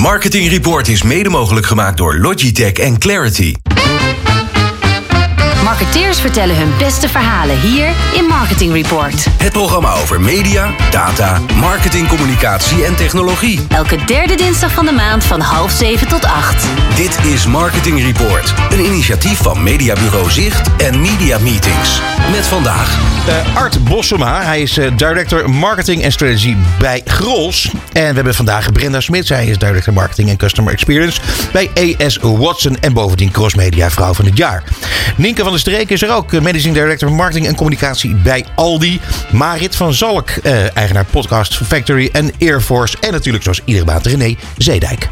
Marketing Report is mede mogelijk gemaakt door Logitech en Clarity. Marketeers vertellen hun beste verhalen hier in Marketing Report. Het programma over media, data, marketing, communicatie en technologie. Elke derde dinsdag van de maand van half zeven tot acht. Dit is Marketing Report, een initiatief van Mediabureau Zicht en Media Meetings. Met vandaag Uh, Art Bossema, hij is eh, Director Marketing en Strategy bij Grols. En we hebben vandaag Brenda Smits, hij is Director Marketing en Customer Experience bij AS Watson. En bovendien Cross Media Vrouw van het Jaar. Nienke van der Streek is er ook, eh, Managing Director Marketing en Communicatie bij Aldi. Marit van Zalk, eh, eigenaar Podcast Factory en Air Force. En natuurlijk zoals iedere maand René Zeedijk.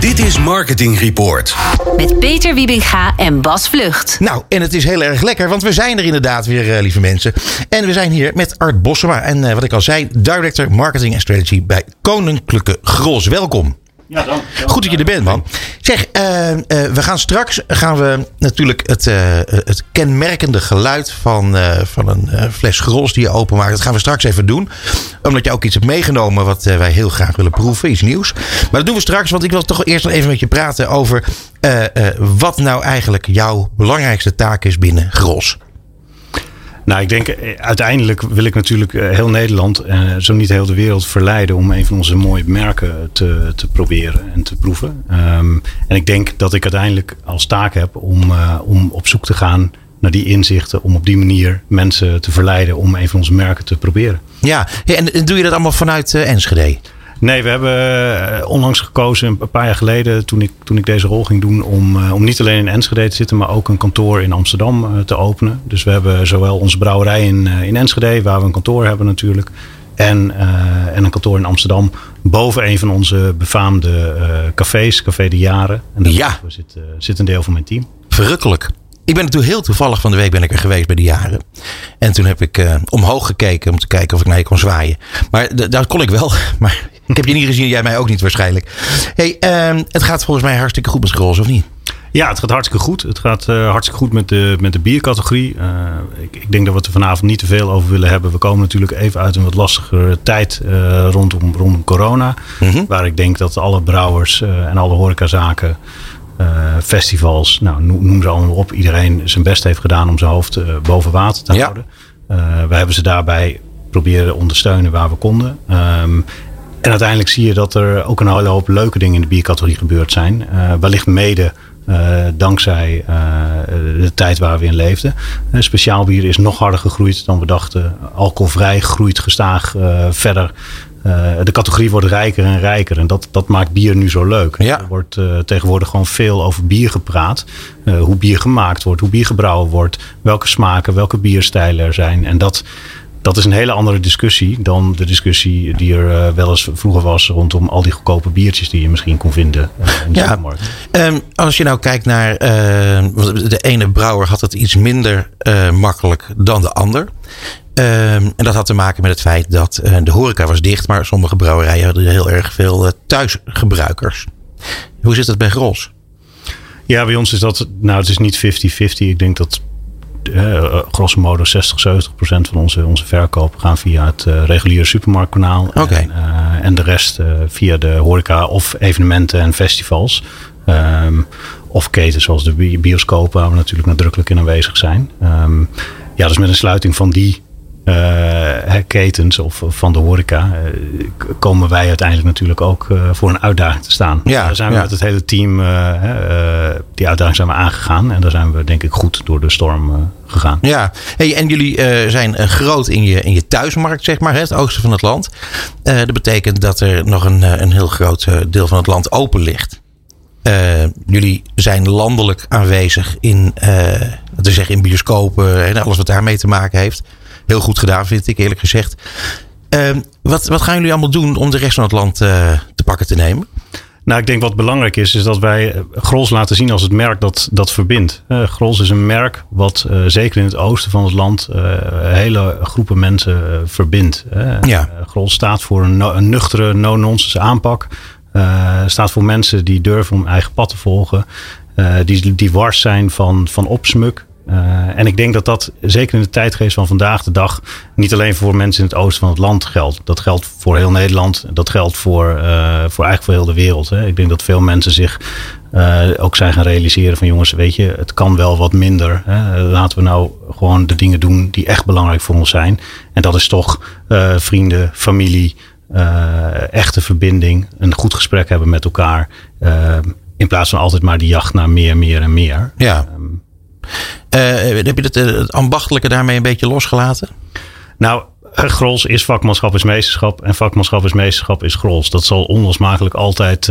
Dit is Marketing Report. Met Peter Wiebinga en Bas Vlucht. Nou, en het is heel erg lekker, want we zijn er inderdaad weer, eh, lieve mensen. En we zijn hier met Art Bossema. En eh, wat ik al zei, Director Marketing en Strategy bij Koninklijke Gros. Welkom. Ja, dan. Goed dat je er bent, man. Zeg, eh, eh, we gaan straks gaan we natuurlijk het, eh, het kenmerkende geluid van, van een fles Gros die je openmaakt. Dat gaan we straks even doen. Omdat je ook iets hebt meegenomen wat wij heel graag willen proeven. Iets nieuws. Maar dat doen we straks, want ik wil toch eerst even met je praten over wat nou eigenlijk jouw belangrijkste taak is binnen Gros. Nou, ik denk eh, uiteindelijk wil ik natuurlijk eh, heel Nederland, eh, zo niet heel de wereld, verleiden om een van onze mooie merken te, te proberen en te proeven. Ehm, en ik denk dat ik uiteindelijk als taak heb om, om op zoek te gaan naar die inzichten, om op die manier mensen te verleiden om een van onze merken te proberen. Ja, en, en doe je dat allemaal vanuit Enschede? Nee, we hebben eh, onlangs gekozen, een paar jaar geleden, toen ik, toen ik deze rol ging doen, om, eh, om niet alleen in Enschede te zitten, maar ook een kantoor in Amsterdam eh, te openen. Dus we hebben zowel onze brouwerij in, in Enschede, waar we een kantoor hebben natuurlijk, en, en een kantoor in Amsterdam, boven een van onze befaamde cafés, Café de Jaren. En daar Ja. zit, zit een deel van mijn team. Verrukkelijk. Ik ben natuurlijk heel toevallig van de week ben ik er geweest bij de jaren. En toen heb ik eh, omhoog gekeken om te kijken of ik naar je kon zwaaien. Maar dat kon ik wel. Maar ik heb je niet gezien, jij mij ook niet waarschijnlijk. Hey, ehm, het gaat volgens mij hartstikke goed met Scrolls, of niet? Ja, het gaat hartstikke goed. Het gaat eh, hartstikke goed met de, met de biercategorie. Eh, ik, ik denk dat we het er vanavond niet te veel over willen hebben. We komen natuurlijk even uit een wat lastigere tijd rondom, rondom corona. Waar ik denk dat alle brouwers en alle horecazaken, festivals, nou, noem, ze allemaal op. Iedereen zijn best heeft gedaan om zijn hoofd eh, boven water te Ja. houden. Eh, we hebben ze daarbij proberen ondersteunen waar we konden. Ehm, en uiteindelijk zie je dat er ook een hele hoop leuke dingen in de biercategorie gebeurd zijn. Eh, wellicht mede eh, dankzij eh, de tijd waar we in leefden. Eh, speciaal bier is nog harder gegroeid dan we dachten. Alcoholvrij groeit gestaag eh, verder. Eh, de categorie wordt rijker en rijker. En dat, dat maakt bier nu zo leuk. Ja. Er wordt eh, tegenwoordig gewoon veel over bier gepraat. Eh, hoe bier gemaakt wordt, hoe bier gebrouwen wordt. Welke smaken, welke bierstijlen er zijn. En dat, dat is een hele andere discussie dan de discussie die er wel eens vroeger was rondom al die goedkope biertjes die je misschien kon vinden in de Ja. supermarkt. Ehm, als je nou kijkt naar. de ene brouwer had het iets minder makkelijk dan de ander. Ehm, en dat had te maken met het feit dat eh, de horeca was dicht, maar sommige brouwerijen hadden heel erg veel eh, thuisgebruikers. Hoe zit het bij Gros? Ja, bij ons is dat, nou het is niet 50-50. Ik denk dat eh, grosso modo 60, 70 procent van onze, onze verkoop gaan via het reguliere supermarktkanaal. En, en de rest via de horeca of evenementen en festivals. Ehm, of ketens zoals de bi- bioscopen waar we natuurlijk nadrukkelijk in aanwezig zijn. Ehm, ja, dus met een sluiting van die ketens of of van de horeca eh, komen wij uiteindelijk natuurlijk ook eh, voor een uitdaging te staan. Ja, Daar zijn we ja. met het hele team, eh, eh, die uitdaging zijn we aangegaan. En daar zijn we denk ik goed door de storm eh, gegaan. Ja, hey, en jullie eh, zijn eh, groot in je, in je thuismarkt, zeg maar, hè, het oosten van het land. Eh, dat betekent dat er nog een, eh, een heel groot eh, deel van het land open ligt. Eh, jullie zijn landelijk aanwezig in, eh, we zeggen, in bioscopen en alles wat daarmee te maken heeft. Heel goed gedaan, vind ik eerlijk gezegd. Eh, wat, wat gaan jullie allemaal doen om de rest van het land eh, te pakken te nemen? Nou, ik denk wat belangrijk is, is dat wij eh, Grols laten zien als het merk dat, dat verbindt. Eh, Grols is een merk wat zeker in het oosten van het land eh, hele groepen mensen verbindt. Ja. Grols staat voor een, no- een nuchtere, no-nonsense aanpak. Staat voor mensen die durven om eigen pad te volgen. die, die wars zijn van, van opsmuk. En ik denk dat dat zeker in de tijdgeest van vandaag de dag niet alleen voor mensen in het oosten van het land geldt. Dat geldt voor heel Nederland. Dat geldt voor, voor eigenlijk voor heel de wereld. Hè. Ik denk dat veel mensen zich ook zijn gaan realiseren van jongens, weet je, het kan wel wat minder. Hè. Laten we nou gewoon de dingen doen die echt belangrijk voor ons zijn. En dat is toch vrienden, familie, echte verbinding, een goed gesprek hebben met elkaar. In plaats van altijd maar die jacht naar meer, meer en meer. Ja. Uh, heb je het, eh, het ambachtelijke daarmee een beetje losgelaten? Nou, Grols is vakmanschap is meesterschap en vakmanschap is meesterschap is Grols. Dat zal onlosmakelijk altijd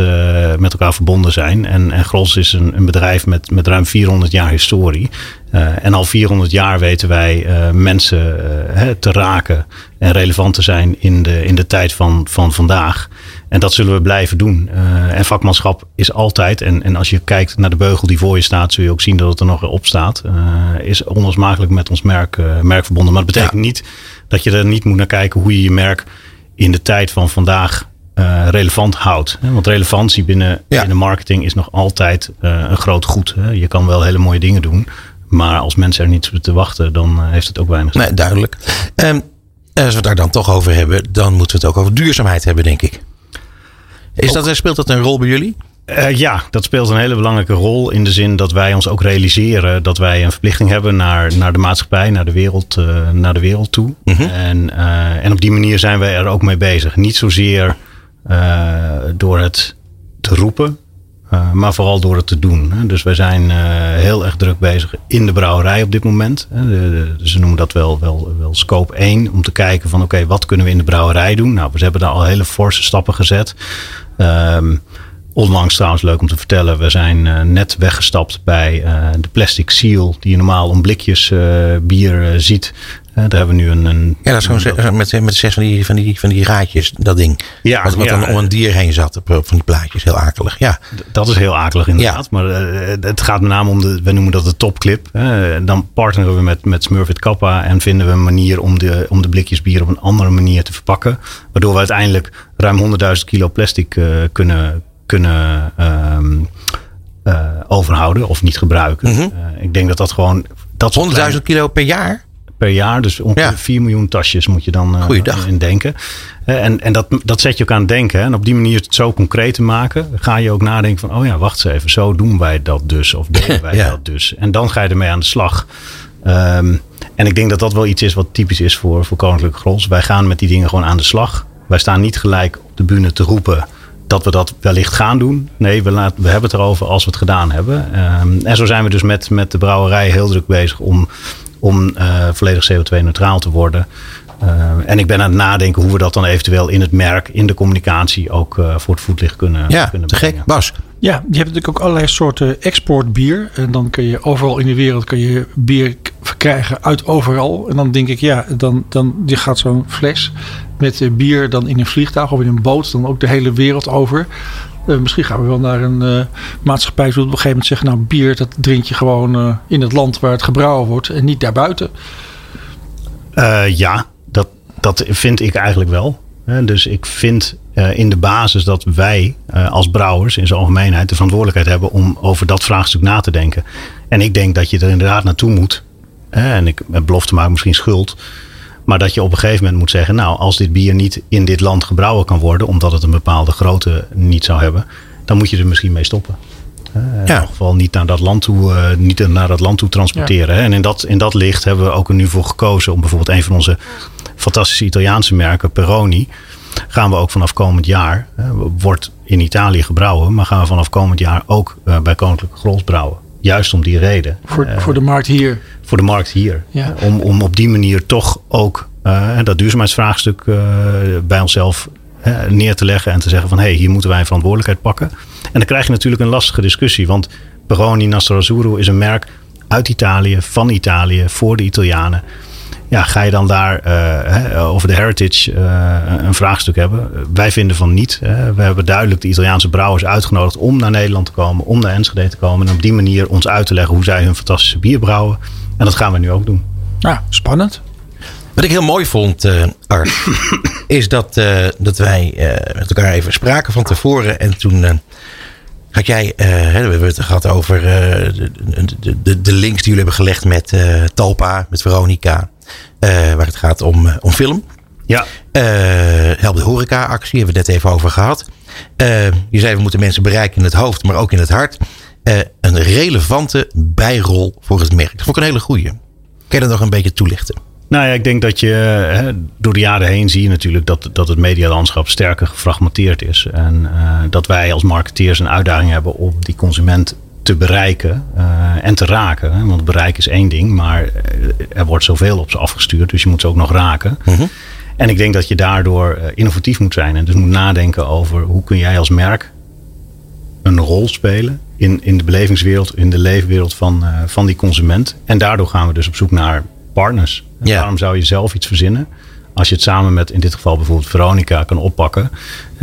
met elkaar verbonden zijn. En, en Grols is een, een, bedrijf met, met ruim 400 jaar historie. En al 400 jaar weten wij mensen te raken en relevant te zijn in de, in de tijd van, van vandaag. En dat zullen we blijven doen. en vakmanschap is altijd, en, en als je kijkt naar de beugel die voor je staat, zul je ook zien dat het er nog op staat. is onlosmakelijk met ons merk, merk verbonden. Maar dat betekent niet dat je er niet moet naar kijken hoe je je merk in de tijd van vandaag relevant houdt. Want relevantie binnen, ja. binnen marketing is nog altijd een groot goed. Hè? Je kan wel hele mooie dingen doen, maar als mensen er niet zitten te wachten, dan heeft het ook weinig zin. Nee, duidelijk. Um, als we het daar dan toch over hebben, dan moeten we het ook over duurzaamheid hebben, denk ik. Is dat, speelt dat een rol bij jullie? Uh, ja, dat speelt een hele belangrijke rol in de zin dat wij ons ook realiseren dat wij een verplichting hebben naar, naar de maatschappij, naar de wereld, uh, naar de wereld toe. Mm -hmm. en, uh, en op die manier zijn wij er ook mee bezig. Niet zozeer door het te roepen, maar vooral door het te doen. Dus wij zijn heel erg druk bezig in de brouwerij op dit moment. ze noemen dat wel, wel, wel scope 1, om te kijken van oké, okay, wat kunnen we in de brouwerij doen? Nou, we hebben daar al hele forse stappen gezet. Um, Onlangs trouwens leuk om te vertellen, we zijn uh, net weggestapt bij uh, de plastic seal die je normaal om blikjes uh, bier ziet. Daar hebben we nu een. een ja, dat is gewoon met, met zes van die, van, die, van die raadjes, dat ding. Ja, wat, wat ja, dan om een dier heen zat, op, van die plaatjes. Heel akelig. Ja. Dat is heel akelig inderdaad. Ja. Maar het gaat met name om de, we noemen dat de topclip. dan partneren we met, met Smurfit Kappa en vinden we een manier om de, om de blikjes bier op een andere manier te verpakken. Waardoor we uiteindelijk ruim 100.000 kilo plastic kunnen kunnen um, uh, overhouden of niet gebruiken. Mm -hmm. uh, ik denk dat dat gewoon. Dat 100.000 kilo per jaar? Per jaar, dus ongeveer ja. 4 miljoen tasjes moet je dan uh, in denken. en en dat, dat zet je ook aan het denken. En op die manier het zo concreet te maken, ga je ook nadenken van: oh ja, wacht eens even, zo doen wij dat dus. Of deden wij ja. dat dus. En dan ga je ermee aan de slag. Um, en ik denk dat dat wel iets is wat typisch is voor, voor Koninklijke Grols. Wij gaan met die dingen gewoon aan de slag. Wij staan niet gelijk op de bühne te roepen dat we dat wellicht gaan doen. Nee, we, laten, we hebben het erover als we het gedaan hebben. Um, en zo zijn we dus met, met de brouwerij heel druk bezig om, om uh, volledig CO2-neutraal te worden. Uh, en ik ben aan het nadenken hoe we dat dan eventueel in het merk, in de communicatie ook uh, voor het voetlicht kunnen, ja, kunnen te gek. Bas? Ja, je hebt natuurlijk ook allerlei soorten exportbier. En dan kun je overal in de wereld kun je bier verkrijgen uit overal. En dan denk ik, ja, dan, dan die gaat zo'n fles met bier dan in een vliegtuig of in een boot dan ook de hele wereld over. Uh, misschien gaan we wel naar een uh, maatschappij toe op een gegeven moment zeggen... nou, bier dat drink je gewoon uh, in het land waar het gebrouwen wordt en niet daarbuiten. ja, dat, dat vind ik eigenlijk wel. dus ik vind in de basis dat wij als brouwers in zijn algemeenheid... de verantwoordelijkheid hebben om over dat vraagstuk na te denken. En ik denk dat je er inderdaad naartoe moet. en ik belofte maken misschien schuld... Maar dat je op een gegeven moment moet zeggen, nou, als dit bier niet in dit land gebrouwen kan worden, omdat het een bepaalde grootte niet zou hebben, dan moet je er misschien mee stoppen. Uh, in ja. ieder geval niet naar dat land toe, uh, niet naar dat land toe transporteren. Ja. En in dat, in dat licht hebben we ook er nu voor gekozen om bijvoorbeeld een van onze fantastische Italiaanse merken, Peroni, gaan we ook vanaf komend jaar, uh, wordt in Italië gebrouwen, maar gaan we vanaf komend jaar ook bij Koninklijke Grols brouwen. Juist om die reden. Voor, voor de markt hier. Voor de markt hier. Ja. Om, om op die manier toch ook uh, dat duurzaamheidsvraagstuk uh, bij onszelf neer te leggen. En te zeggen van hé, hey, hier moeten wij een verantwoordelijkheid pakken. En dan krijg je natuurlijk een lastige discussie. Want Peroni Nastro Azzurro is een merk uit Italië, van Italië, voor de Italianen ja, ga je dan daar uh, over de heritage uh, een vraagstuk hebben? Wij vinden van niet. we hebben duidelijk de Italiaanse brouwers uitgenodigd om naar Nederland te komen, om naar Enschede te komen en op die manier ons uit te leggen hoe zij hun fantastische bier brouwen. En dat gaan we nu ook doen. Ja, spannend. Wat ik heel mooi vond, uh, Art, is dat, dat wij met elkaar even spraken van tevoren en toen Had jij, uh, we hebben het gehad over uh, de, de, de, de, links die jullie hebben gelegd met uh, Talpa, met Veronica, waar het gaat om, om film. Ja. Help de horeca actie, hebben we het net even over gehad. je zei we moeten mensen bereiken in het hoofd, maar ook in het hart. een relevante bijrol voor het merk. Dat vond ik een hele goeie. Kun je dat nog een beetje toelichten? Nou ja, ik denk dat je hè, door de jaren heen zie je natuurlijk dat, dat het medialandschap sterker gefragmenteerd is. En uh, dat wij als marketeers een uitdaging hebben om die consument te bereiken uh, en te raken. Want bereik is één ding, maar er wordt zoveel op ze afgestuurd, dus je moet ze ook nog raken. -huh. En ik denk dat je daardoor innovatief moet zijn en dus moet nadenken over hoe kun jij als merk een rol spelen in, in de belevingswereld, in de leefwereld van, uh, van die consument. En daardoor gaan we dus op zoek naar partners. Waarom zou je zelf iets verzinnen? Als je het samen met in dit geval bijvoorbeeld Veronica kan oppakken.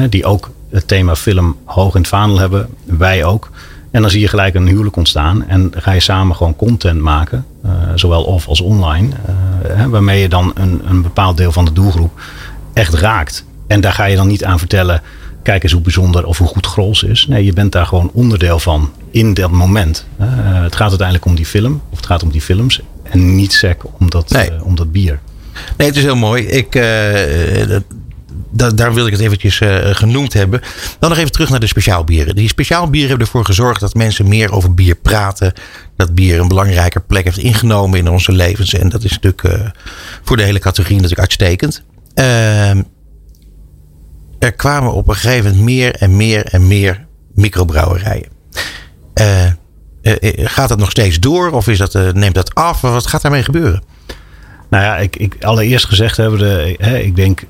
Die ook het thema film hoog in het vaandel hebben. Wij ook. En dan zie je gelijk een huwelijk ontstaan. En ga je samen gewoon content maken. Uh, zowel off als online. Uh, waarmee je dan een, een bepaald deel van de doelgroep echt raakt. En daar ga je dan niet aan vertellen. Kijk eens hoe bijzonder of hoe goed Grols is. Nee, je bent daar gewoon onderdeel van in dat moment. Uh, het gaat uiteindelijk om die film. Of het gaat om die films. En niet sec om dat, nee. uh, om dat bier. Nee, het is heel mooi. Ik, uh, dat, daar wil ik het eventjes uh, genoemd hebben. Dan nog even terug naar de speciaalbieren. Die speciaalbieren hebben ervoor gezorgd dat mensen meer over bier praten. Dat bier een belangrijker plek heeft ingenomen in onze levens. En dat is natuurlijk voor de hele categorie natuurlijk uitstekend. Ehm, er kwamen op een gegeven moment meer en meer en meer microbrouwerijen. Uh, gaat dat nog steeds door of is dat, neemt dat af? Wat gaat daarmee gebeuren? Nou ja, ik, ik allereerst gezegd hebben, de, hè, ik denk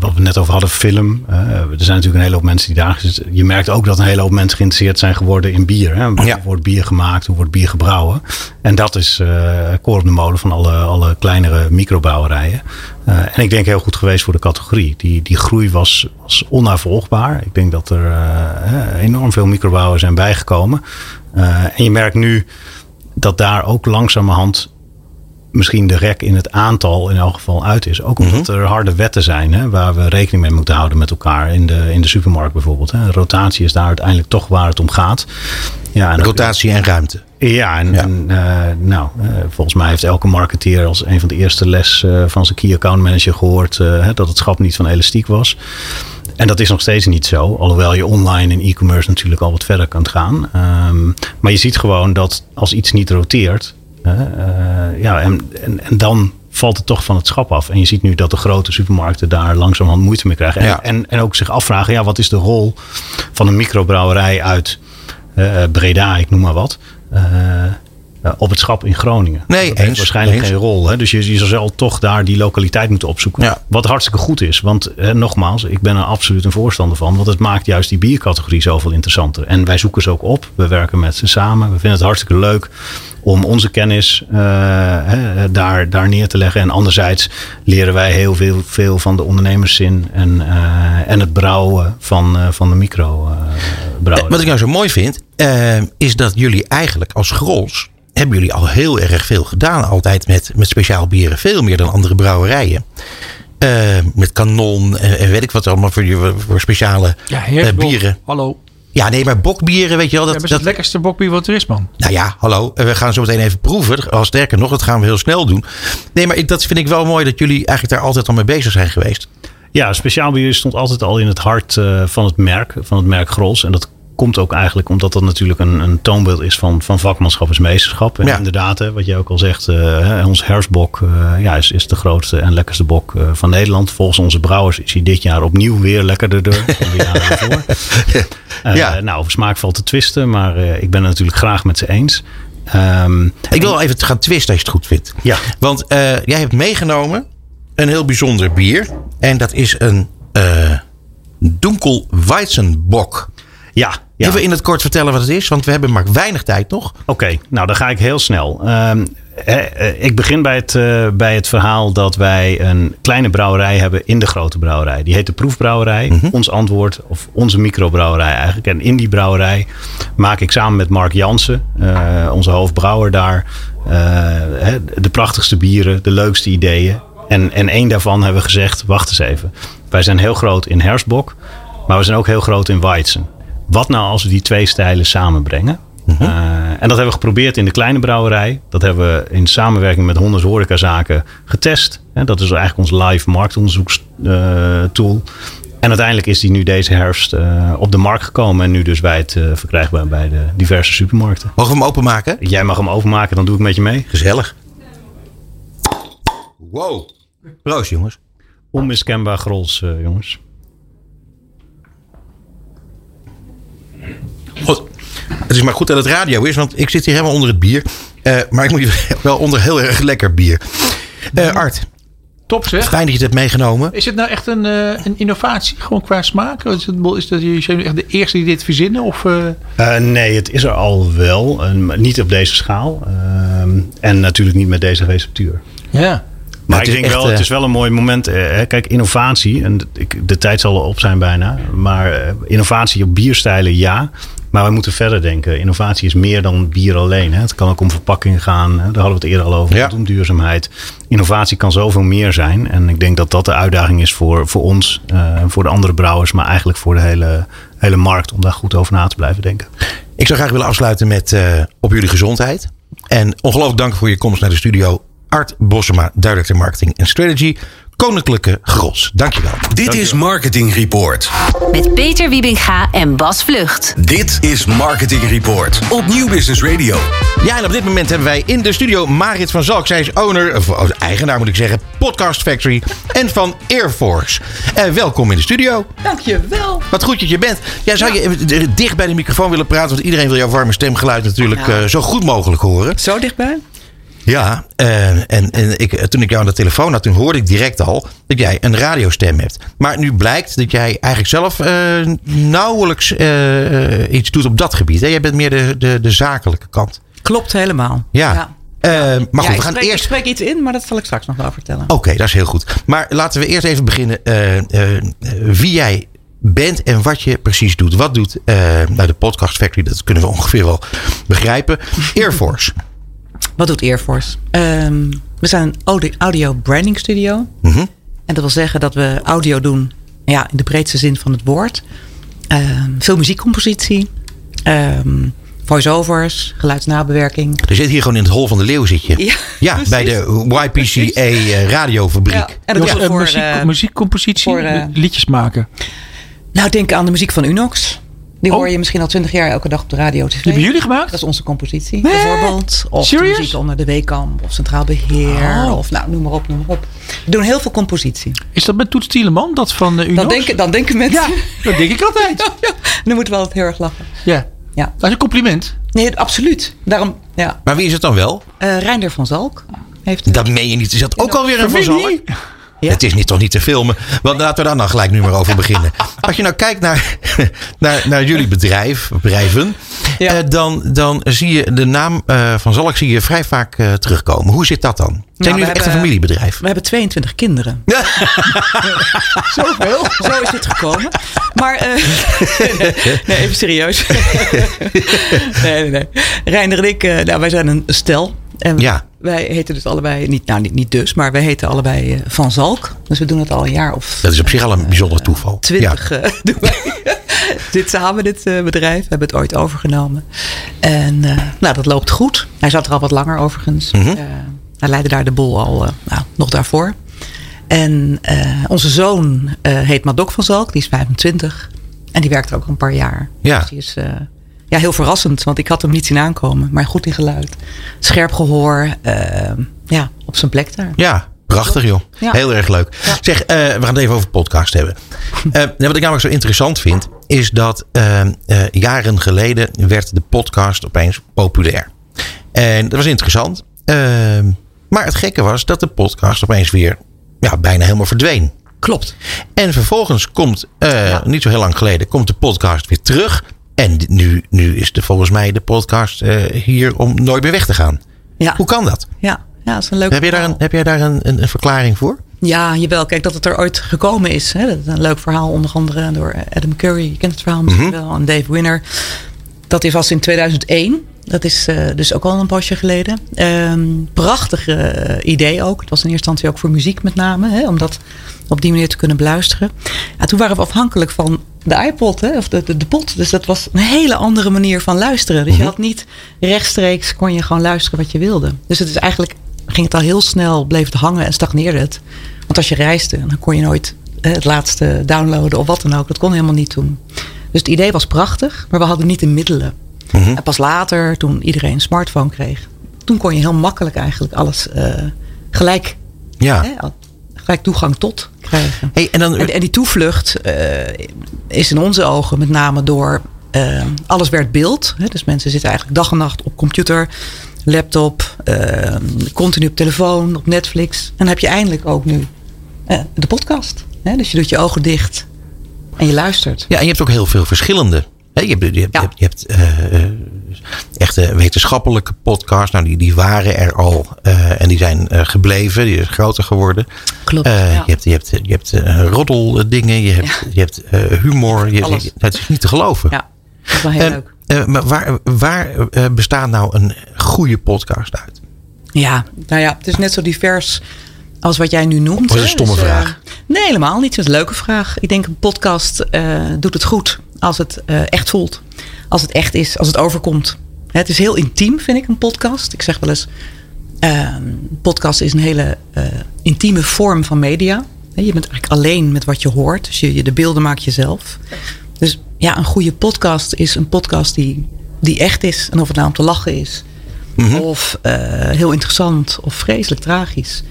wat we net over hadden, film. Uh, er zijn natuurlijk een hele hoop mensen die daar. Je merkt ook dat een hele hoop mensen geïnteresseerd zijn geworden in bier. Hè? Hoe Ja. wordt bier gemaakt? Hoe wordt bier gebrouwen? En dat is uh, koor op de molen van alle, alle kleinere microbrouwerijen. Uh, en ik denk heel goed geweest voor de categorie. Die, die groei was, was onnavolgbaar. Ik denk dat er uh, enorm veel microbrouwers zijn bijgekomen. En je merkt nu dat daar ook langzamerhand misschien de rek in het aantal in elk geval uit is. Ook omdat er harde wetten zijn hè, waar we rekening mee moeten houden met elkaar. In de, in de supermarkt bijvoorbeeld. Hè. Rotatie is daar uiteindelijk toch waar het om gaat. Ja, en Rotatie en ruimte. Ja, en, ja. en uh, nou, uh, volgens mij heeft elke marketeer als een van de eerste les uh, van zijn key account manager gehoord dat het schap niet van elastiek was. En dat is nog steeds niet zo. Alhoewel je online en e-commerce natuurlijk al wat verder kunt gaan. Um, maar je ziet gewoon dat als iets niet roteert. Uh, ja, en, en, en, dan valt het toch van het schap af. En je ziet nu dat de grote supermarkten daar langzamerhand moeite mee krijgen. En, Ja. en, en ook zich afvragen, ja, wat is de rol van een microbrouwerij uit uh, Breda, ik noem maar wat. Uh, op het schap in Groningen. Nee, dat eens, heeft waarschijnlijk eens. geen rol. Hè? Dus je, je zal toch daar die lokaliteit moeten opzoeken. Ja. Wat hartstikke goed is. Want hè, nogmaals, ik ben er absoluut een voorstander van. Want het maakt juist die biercategorie zoveel interessanter. En wij zoeken ze ook op. We werken met ze samen. We vinden het hartstikke leuk om onze kennis uh, hè, daar, daar neer te leggen. En anderzijds leren wij heel veel, veel van de ondernemerszin en, uh, en het brouwen van, uh, van de micro. Wat ik nou zo mooi vind, is dat jullie eigenlijk als Grols hebben jullie al heel erg veel gedaan. Altijd met, met speciaal bieren. Veel meer dan andere brouwerijen. Uh, met kanon en, en, weet ik wat allemaal voor, voor speciale ja, uh, bieren. Hallo. Ja, nee, maar bokbieren, weet je wel. Dat, ja, dat is het lekkerste bokbier wat er is, man. Nou ja, hallo. We gaan zo meteen even proeven. Al sterker nog, dat gaan we heel snel doen. Nee, maar ik, dat vind ik wel mooi dat jullie eigenlijk daar altijd al mee bezig zijn geweest. Ja, speciaal bier stond altijd al in het hart uh, van het merk, van het merk Grols. En dat komt ook eigenlijk omdat dat natuurlijk een, een toonbeeld is van, van vakmanschap en meesterschap. En ja. inderdaad, hè, wat jij ook al zegt, uh, ons herfstbok uh, ja, is, is de grootste en lekkerste bok uh, van Nederland. Volgens onze brouwers is hij dit jaar opnieuw weer lekkerder dan de jaren ja. Nou, over smaak valt te twisten, maar ik ben het natuurlijk graag met ze eens. Um, ik wil even gaan twisten als je het goed vindt. Ja. Want jij hebt meegenomen een heel bijzonder bier. En dat is een Dunkel Weizenbok. Ja, ja, Even in het kort vertellen wat het is, want we hebben maar weinig tijd nog. Oké, okay, nou dan ga ik heel snel. Um, eh, ik begin bij het, uh, bij het verhaal dat wij een kleine brouwerij hebben in de grote brouwerij. Die heet de Proefbrouwerij. Mhm. Mm -hmm. Ons antwoord, of onze microbrouwerij eigenlijk. En in die brouwerij maak ik samen met Mark Jansen, uh, onze hoofdbrouwer daar, de prachtigste bieren, de leukste ideeën. En, en één daarvan hebben we gezegd, wacht eens even. Wij zijn heel groot in herfstbok, maar we zijn ook heel groot in Weizen. Wat nou als we die twee stijlen samenbrengen? Uh, en dat hebben we geprobeerd in de kleine brouwerij. Dat hebben we in samenwerking met Hondes Horecazaken getest. En dat is eigenlijk ons live marktonderzoekstool. en uiteindelijk is die nu deze herfst uh, op de markt gekomen. En nu dus bij het uh, verkrijgbaar bij de diverse supermarkten. Mogen we hem openmaken? Jij mag hem openmaken, dan doe ik met je mee. Gezellig. Wow. Proost jongens. Onmiskenbaar grols, jongens. God, het is maar goed dat het radio is, want ik zit hier helemaal onder het bier. Uh, maar ik moet hier wel onder heel erg lekker bier. Uh, Art. Top zeg. Fijn dat je het hebt meegenomen. Is het nou echt een, uh, een innovatie, gewoon qua smaak? Is, het, is dat jullie echt de eerste die dit verzinnen? Of, nee, het is er al wel. niet op deze schaal. Ehm, en natuurlijk niet met deze receptuur. Ja. Maar ik denk echt, wel, het is wel een mooi moment. Kijk, innovatie, en de tijd zal op zijn bijna. Maar innovatie op bierstijlen, ja. Maar we moeten verder denken. Innovatie is meer dan bier alleen. Hè. Het kan ook om verpakking gaan. Hè. Daar hadden we het eerder al over. Ja. Om duurzaamheid. Innovatie kan zoveel meer zijn. En ik denk dat dat de uitdaging is voor, voor ons. Uh, voor de andere brouwers. Maar eigenlijk voor de hele, hele markt. Om daar goed over na te blijven denken. Ik zou graag willen afsluiten met uh, op jullie gezondheid. En ongelooflijk dank voor je komst naar de studio. Art Bossema, Director Marketing en Strategy. Koninklijke Gros. Dankjewel. Dit Dankjewel. is Marketing Report. Met Peter Wiebinga en Bas Vlucht. Dit is Marketing Report op Nieuw Business Radio. Ja, en op dit moment hebben wij in de studio Marit van Zalk. Zij is owner, of eigenaar moet ik zeggen, Podcast Factory en van Air Force. Uh, welkom in de studio. Dankjewel. Wat goed dat je bent. Ja, zou je ja. dicht bij de microfoon willen praten? Want iedereen wil jouw warme stemgeluid natuurlijk ja. uh, zo goed mogelijk horen. Zo dichtbij? Ja, uh, en, en ik, toen ik jou aan de telefoon had, toen hoorde ik direct al dat jij een radiostem hebt. Maar nu blijkt dat jij eigenlijk zelf uh, nauwelijks uh, iets doet op dat gebied. Hè? Jij bent meer de, de, de zakelijke kant. Klopt helemaal. Ja. ja. maar goed, ja, we gaan spreek, eerst. Ik spreek iets in, maar dat zal ik straks nog wel vertellen. Oké, okay, dat is heel goed. Maar laten we eerst even beginnen. wie jij bent en wat je precies doet. Wat doet nou, de Podcast Factory? Dat kunnen we ongeveer wel begrijpen. Air Force. Wat doet Air Force? Um, we zijn een audio, branding studio. Mm -hmm. En dat wil zeggen dat we audio doen ja, in de breedste zin van het woord. Um, veel muziekcompositie. Um, voice-overs, geluidsnabewerking. Er zit hier gewoon in het hol van de leeuw zit je. Ja, ja bij de YPCA uh, radiofabriek. Ja, en dat ja, voor, muziek, uh, muziekcompositie, voor, uh, liedjes maken. Nou, denk aan de muziek van Unox. Die hoor je misschien al twintig jaar elke dag op de radio tv. Die hebben jullie gemaakt? Dat is onze compositie, nee. bijvoorbeeld. Of Serious? de muziek onder de Weekamp. Of Centraal Beheer. Oh. Of nou, noem maar op, noem maar op. We doen heel veel compositie. Is dat met Toets Tieleman, dat van uh, Unox? Dan denken, dan denken mensen... Ja, dat denk ik altijd. Dan moeten we altijd heel erg lachen. Ja. ja. Dat is een compliment. Nee, absoluut. Daarom, ja. Maar wie is het dan wel? Uh, Reinder van Zalk. Heeft dat meen je niet. Is dat ook alweer een Van Zalk? Ja. Het is niet, toch niet te filmen. Want laten we daar dan gelijk nu maar over beginnen. Als je nou kijkt naar, naar, naar jullie bedrijf, bedrijven. Ja. Uh, dan, dan zie je de naam uh, van Zalk zie je vrij vaak uh, terugkomen. Hoe zit dat dan? Zijn Nou, jullie we echt een familiebedrijf? We hebben 22 kinderen. Zoveel? Zo is het gekomen. Maar, eh, nee, nee, even serieus. nee, nee, nee. Reiner en ik, eh, nou, wij zijn een stel. En Ja. wij heten dus allebei, niet, nou niet, niet dus, maar wij heten allebei eh, Van Zalk. Dus we doen het al een jaar of Dat is op zich al een bijzonder toeval. twintig eh, doen wij dit samen, dit eh, bedrijf. We hebben het ooit overgenomen. En eh, nou, dat loopt goed. Hij zat er al wat langer overigens. Mhm. Eh, hij leidde daar de bol al eh, nou, nog daarvoor. En eh, onze zoon eh, heet Madok van Zalk, die is 25. En die werkt er ook al een paar jaar. Ja. Dus die is eh, ja, heel verrassend, want ik had hem niet zien aankomen. Maar goed in geluid. Scherp gehoor. eh, ja, op zijn plek daar. Ja, prachtig joh. Ja. Heel erg leuk. Ja. Zeg, eh, we gaan het even over podcast hebben. Nou, wat ik namelijk zo interessant vind, is dat jaren geleden werd de podcast opeens populair. En dat was interessant. Eh, maar het gekke was dat de podcast opeens weer ja, bijna helemaal verdween. Klopt. En vervolgens komt, Ja. niet zo heel lang geleden, komt de podcast weer terug. En nu, nu is de, volgens mij de podcast eh, hier om nooit meer weg te gaan. Ja, Hoe kan dat? ja. ja dat is een leuk Heb, je daar een, heb jij daar een, een, een verklaring voor? Ja, jawel. Kijk, dat het er ooit gekomen is. Hè, dat is een leuk verhaal, onder andere door Adam Curry. Je kent het verhaal misschien Mhm. wel. En Dave Winner. Dat is was in 2001. Dat is uh, dus ook al een poosje geleden. Um, prachtig uh, idee ook. Het was in eerste instantie ook voor muziek met name. Hè, om dat op die manier te kunnen beluisteren. Ja, toen waren we afhankelijk van de iPod, hè, of de, de, de pot. Dus dat was een hele andere manier van luisteren. Dus je had niet rechtstreeks, kon je gewoon luisteren wat je wilde. Dus het is eigenlijk, ging het al heel snel, bleef het hangen en stagneerde het. Want als je reisde, dan kon je nooit het laatste downloaden of wat dan ook. Dat kon helemaal niet toen. Dus het idee was prachtig, maar we hadden niet de middelen. En pas later, toen iedereen een smartphone kreeg, toen kon je heel makkelijk eigenlijk alles uh, gelijk, ja. hè, gelijk toegang tot krijgen. Hey, en, dan, En, en die toevlucht uh, is in onze ogen met name door uh, alles werd beeld. Hè, dus mensen zitten eigenlijk dag en nacht op computer, laptop, continu op telefoon, op Netflix. En dan heb je eindelijk ook nu de podcast. Hè? Dus je doet je ogen dicht en je luistert. Ja, en je hebt ook heel veel verschillende. Je hebt, je hebt, Ja. je hebt uh, echte wetenschappelijke podcasts. Nou, die, die waren er al uh, en die zijn uh, gebleven. Die zijn groter geworden. Klopt. Ja. Ja. Je hebt, je hebt, je hebt roddeldingen. Je hebt, Ja. je hebt humor. Je, het is niet te geloven. Ja, dat is wel heel leuk. eh, maar waar, waar eh, bestaat nou een goede podcast uit? Ja, nou ja, het is net zo divers als wat jij nu noemt. Dat is een stomme eh, vraag. Nee, helemaal niet. Het is een leuke vraag. Ik denk een podcast eh, doet het goed als het eh, echt voelt. Als het echt is, als het overkomt. Het is heel intiem, vind ik, een podcast. Ik zeg wel eens, eh, podcast is een hele eh, intieme vorm van media. Je bent eigenlijk alleen met wat je hoort. Dus je, de beelden maak je zelf. Dus ja, een goede podcast is een podcast die, die echt is. En of het nou om te lachen is. Of eh, heel interessant of vreselijk tragisch.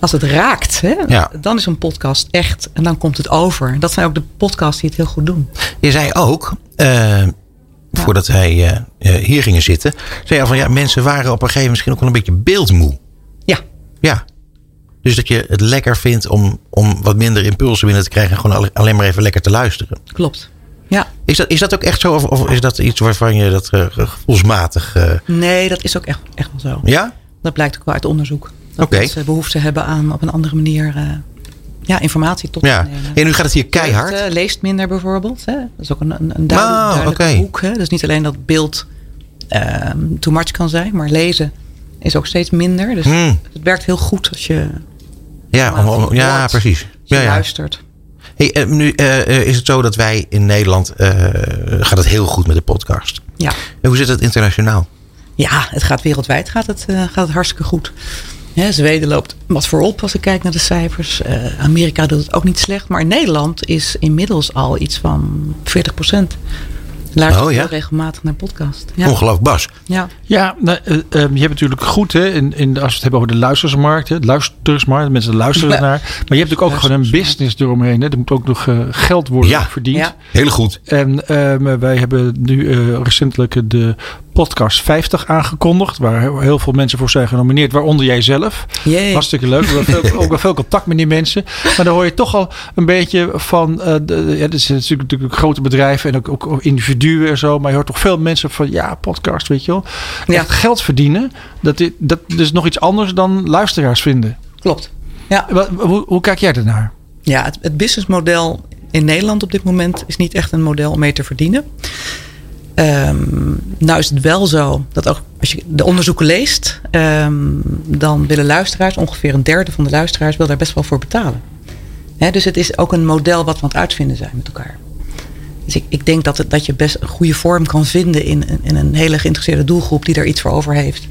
Als het raakt, hè, Ja. dan is een podcast echt. En dan komt het over. Dat zijn ook de podcasts die het heel goed doen. Je zei ook, eh, voordat wij eh, eh, hier gingen zitten, zei je al van ja, mensen waren op een gegeven moment misschien ook wel een beetje beeldmoe. Ja, Ja. Dus dat je het lekker vindt om, om wat minder impulsen binnen te krijgen en gewoon alle- alleen maar even lekker te luisteren. klopt. Ja, Is dat, is dat ook echt zo? Of, of is dat iets waarvan je dat eh, gevoelsmatig. nee, dat is ook echt, echt wel zo. ja? Dat blijkt ook wel uit onderzoek. Dat Oké. mensen behoefte hebben aan op een andere manier eh, ja, informatie tot Ja. te nemen. En nu gaat het hier keihard. Eh, leest minder bijvoorbeeld. Hè? Dat is ook een, een, een duidelijk, duidelijke oké. hoek. Hè? Dus niet alleen dat beeld ehm too much kan zijn, maar lezen is ook steeds minder. Dus Hmm. het werkt heel goed als je, Ja, om- om- ja hoort, precies. als je Ja, ja. luistert. Hey, eh, nu is het zo dat wij in Nederland. gaat het heel goed met de podcast. Ja. En hoe zit het internationaal? ja, het gaat wereldwijd gaat het, gaat het hartstikke goed. Zweden loopt wat voorop als ik kijk naar de cijfers. Eh, Amerika doet het ook niet slecht. Maar Nederland is inmiddels al iets van 40 procent. Luistert Oh, ja? heel regelmatig naar podcast. Ja. Ongelooflijk, Bas. ja. Ja, nou, eh, eh, je hebt natuurlijk goed, hè, in, in, de- als we het hebben over de luistersmarkt, hè, luistersmarkt, mensen luisteren Ja. ernaar. Maar je hebt natuurlijk ook gewoon een business eromheen. Hè. Er moet ook nog geld worden Ja. verdiend. Ja. Heel goed. En ehm, wij hebben nu eh, recentelijk de podcast 50 aangekondigd. Waar heel- veel mensen voor zijn genomineerd. Waaronder jij zelf. Hartstikke leuk. We hebben veel, ook wel veel contact met die mensen. Maar dan hoor je toch al een beetje van... de, ja, zijn natuurlijk, natuurlijk grote bedrijven en ook, ook, individuen en zo. Maar je hoort toch veel mensen van... Ja, podcast, weet je wel. Ja. Echt geld verdienen. Dat, dit- dat is nog iets anders dan luisteraars vinden. Klopt. Ja, Wat, hoe, hoe kijk jij ernaar? ja het, het businessmodel in Nederland op dit moment is niet echt een model om mee te verdienen. Ehm, nou is het wel zo dat ook als je de onderzoeken leest, ehm, dan willen luisteraars, ongeveer een derde van de luisteraars, wil daar best wel voor betalen. Dus het is ook een model wat we aan het uitvinden zijn met elkaar. Dus ik, ik denk dat, het, dat je best een goede vorm kan vinden in, in een hele geïnteresseerde doelgroep die daar iets voor over heeft.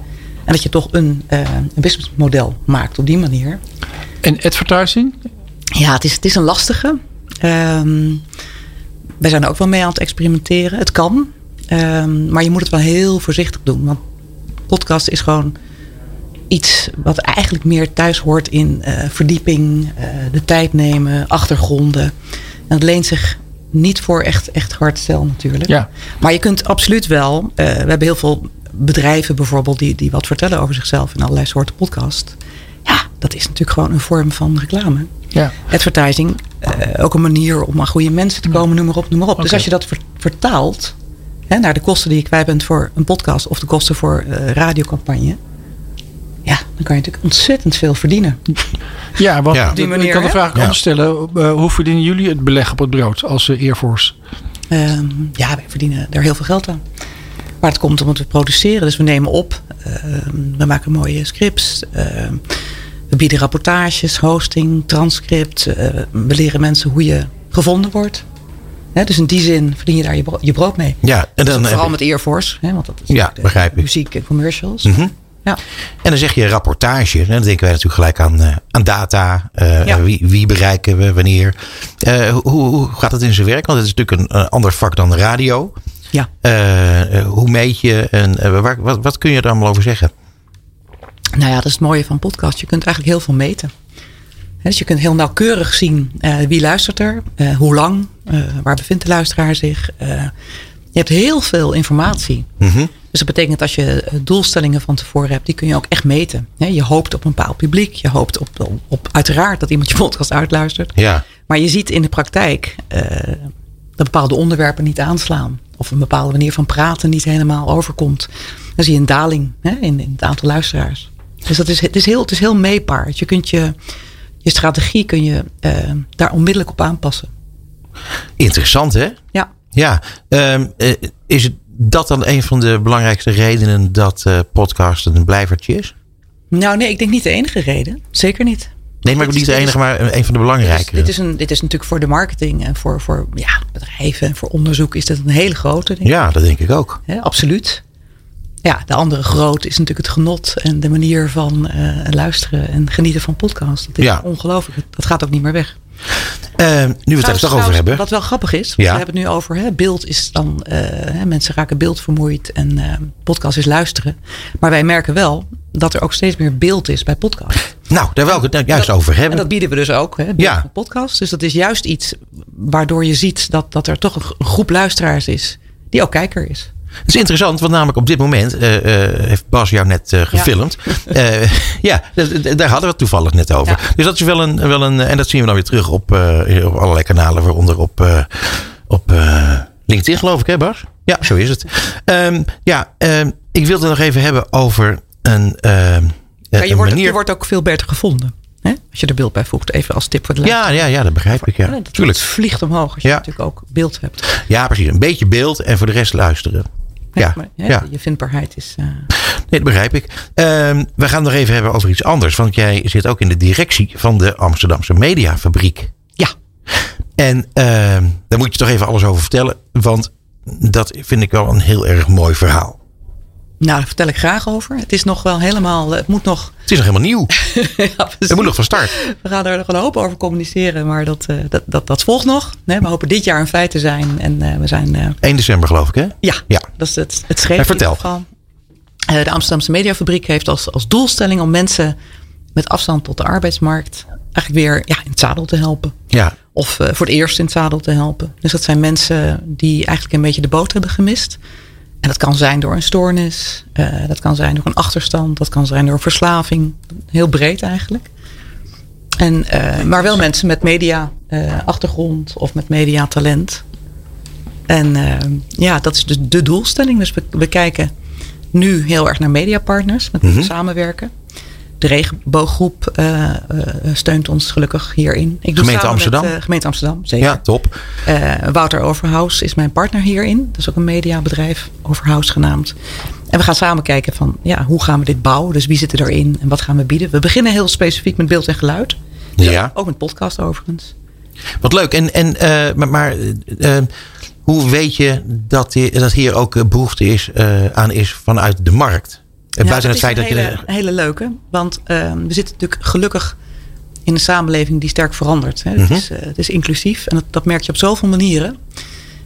En dat je toch een, eh, een businessmodel maakt op die manier. En advertising? Ja, het is, het is een lastige. Ehm wij zijn er ook wel mee aan het experimenteren. Het kan, ehm, maar je moet het wel heel voorzichtig doen. Want podcast is gewoon iets wat eigenlijk meer thuis hoort in eh, verdieping, eh, de tijd nemen, achtergronden. En het leent zich niet voor echt, echt hardstyle natuurlijk. Ja. Maar je kunt absoluut wel. eh, we hebben heel veel bedrijven bijvoorbeeld die, die wat vertellen over zichzelf in allerlei soorten podcast. Ja, dat is natuurlijk gewoon een vorm van reclame. Ja. Advertising, ook een manier om aan goede mensen te komen, noem maar op, noem maar op. Dus als je dat ver- vertaalt hè, naar de kosten die je kwijt bent voor een podcast of de kosten voor eh radiocampagne. Ja, dan kan je natuurlijk ontzettend veel verdienen. Ja, want Ja. ik- Die manier, ik kan de vraag ook Ja. anders stellen. Eh, hoe verdienen jullie het beleg op het brood als eh, Air Force? Ehm, ja, wij verdienen daar heel veel geld aan. waar het komt om het te produceren. Dus we nemen op, uh, we maken mooie scripts, uh, we bieden rapportages, hosting, transcript. Uh, we leren mensen hoe je gevonden wordt. Dus in die zin verdien je daar je, bro je brood mee. Ja, en dan dus vooral je... met Air Force, hè, want dat is ja, begrijp ik. muziek en commercials. Mm -hmm. Ja. En dan zeg je rapportage. Dan denken wij natuurlijk gelijk aan, uh, aan data. Uh, ja. wie, wie, bereiken we, wanneer. Uh, hoe, hoe, gaat het in zijn werk? Want het is natuurlijk een, ander vak dan de radio. Ja. hoe meet je en waar, wat, wat kun je er allemaal over zeggen? Nou ja, dat is het mooie van podcast. Je kunt eigenlijk heel veel meten. Dus je kunt heel nauwkeurig zien wie luistert er, hoe lang, waar bevindt de luisteraar zich. je hebt heel veel informatie. Mm -hmm. Dus dat betekent als je doelstellingen van tevoren hebt, die kun je ook echt meten. Je hoopt op een bepaald publiek. Je hoopt op, op, op uiteraard dat iemand je podcast uitluistert. Ja. Maar je ziet in de praktijk dat bepaalde onderwerpen niet aanslaan. Of een bepaalde manier van praten niet helemaal overkomt. Dan zie je een daling hè, in, in het aantal luisteraars. Dus dat is, het, is heel, het is heel meetbaar. Je kunt je, je strategie kun je uh, daar onmiddellijk op aanpassen. Interessant hè? Ja. Ja. Um, uh, is dat dan een van de belangrijkste redenen dat uh, podcast een blijvertje is? Nou nee, ik denk niet de enige reden. Zeker niet. Nee, maar niet de enige, maar een van de belangrijke. Dit is, dit is, een, dit is natuurlijk voor de marketing en voor, voor ja, bedrijven en voor onderzoek is dit een hele grote. Denk ja, dat denk ik ook. Absoluut. Ja, de andere grote is natuurlijk het genot en de manier van uh, luisteren en genieten van podcast. Dat is ja. ongelooflijk. Dat gaat ook niet meer weg. Uh, nu we het er toch over hebben. Wat wel grappig is, ja. we hebben het nu over hè, beeld is dan, uh, hè, mensen raken beeldvermoeid en podcast is luisteren. Maar wij merken wel dat er ook steeds meer beeld is bij podcast. Nou, daar wil ik het nou juist dat, over hebben. En dat bieden we dus ook, hè, ja. van podcast. Dus dat is juist iets waardoor je ziet dat, dat er toch een groep luisteraars is die ook kijker is. Het is interessant, want namelijk op dit moment uh, uh, heeft Bas jou net uh, gefilmd. Ja, ja daar hadden we het toevallig net over. Ja. Dus dat is wel een, wel een. En dat zien we dan weer terug op, op allerlei kanalen, waaronder op, op LinkedIn, geloof ik, hè, Bas? Ja, zo is het. Um, ja, um, ik wilde nog even hebben over een. ja, je, een wordt, manier... je wordt ook veel beter gevonden. Hè? Als je er beeld bij voegt, even als tip voor de ja, ja, ja, dat begrijp ik. Ja. dat Tuurlijk. Het vliegt omhoog als je ja. natuurlijk ook beeld hebt. Ja, precies. Een beetje beeld en voor de rest luisteren. Ja, maar, ja, ja. Je vindbaarheid is. Uh... Nee, dat begrijp ik. Um, we gaan nog even hebben over iets anders. Want jij zit ook in de directie van de Amsterdamse Mediafabriek. Ja. En um, daar moet je toch even alles over vertellen. Want dat vind ik wel een heel erg mooi verhaal. Nou, daar vertel ik graag over. Het is nog wel helemaal. Het moet nog. Het is nog helemaal nieuw. ja, het moet nog van start. We gaan er nog een hoop over communiceren, maar dat, uh, dat, dat, dat volgt nog. Nee, we hopen dit jaar een feit te zijn. En uh, we zijn. Uh, 1 december, geloof ik, hè? Ja, ja. dat is het, het schreef. Vertel. Uh, de Amsterdamse Mediafabriek heeft als, als doelstelling om mensen met afstand tot de arbeidsmarkt eigenlijk weer ja, in het zadel te helpen. Ja. Of voor het eerst in het zadel te helpen. Dus dat zijn mensen die eigenlijk een beetje de boot hebben gemist. En dat kan zijn door een stoornis, uh, dat kan zijn door een achterstand, dat kan zijn door verslaving. Heel breed eigenlijk. En, uh, maar wel mensen met media uh, achtergrond of met media talent. En ja, dat is dus de doelstelling. Dus we, we kijken nu heel erg naar mediapartners met mm -hmm. samenwerken. De regenbooggroep uh, uh, steunt ons gelukkig hierin. Ik doe gemeente Amsterdam? Met, uh, gemeente Amsterdam, zeker. Ja, top. Wouter Overhaus is mijn partner hierin. Dat is ook een mediabedrijf, Overhaus genaamd. En we gaan samen kijken van ja, hoe gaan we dit bouwen? Dus wie zit erin en wat gaan we bieden? We beginnen heel specifiek met beeld en geluid. Dus ja. Ook met podcast overigens. Wat leuk. En, en, maar, maar hoe weet je dat hier, dat hier ook behoefte is, aan is vanuit de markt? Ja, Buiten het feit dat je. Een hele leuke. Want uh, we zitten natuurlijk gelukkig in een samenleving die sterk verandert. Hè. Mhm. Het, is, uh, het, is, inclusief en dat, dat, merk je op zoveel manieren.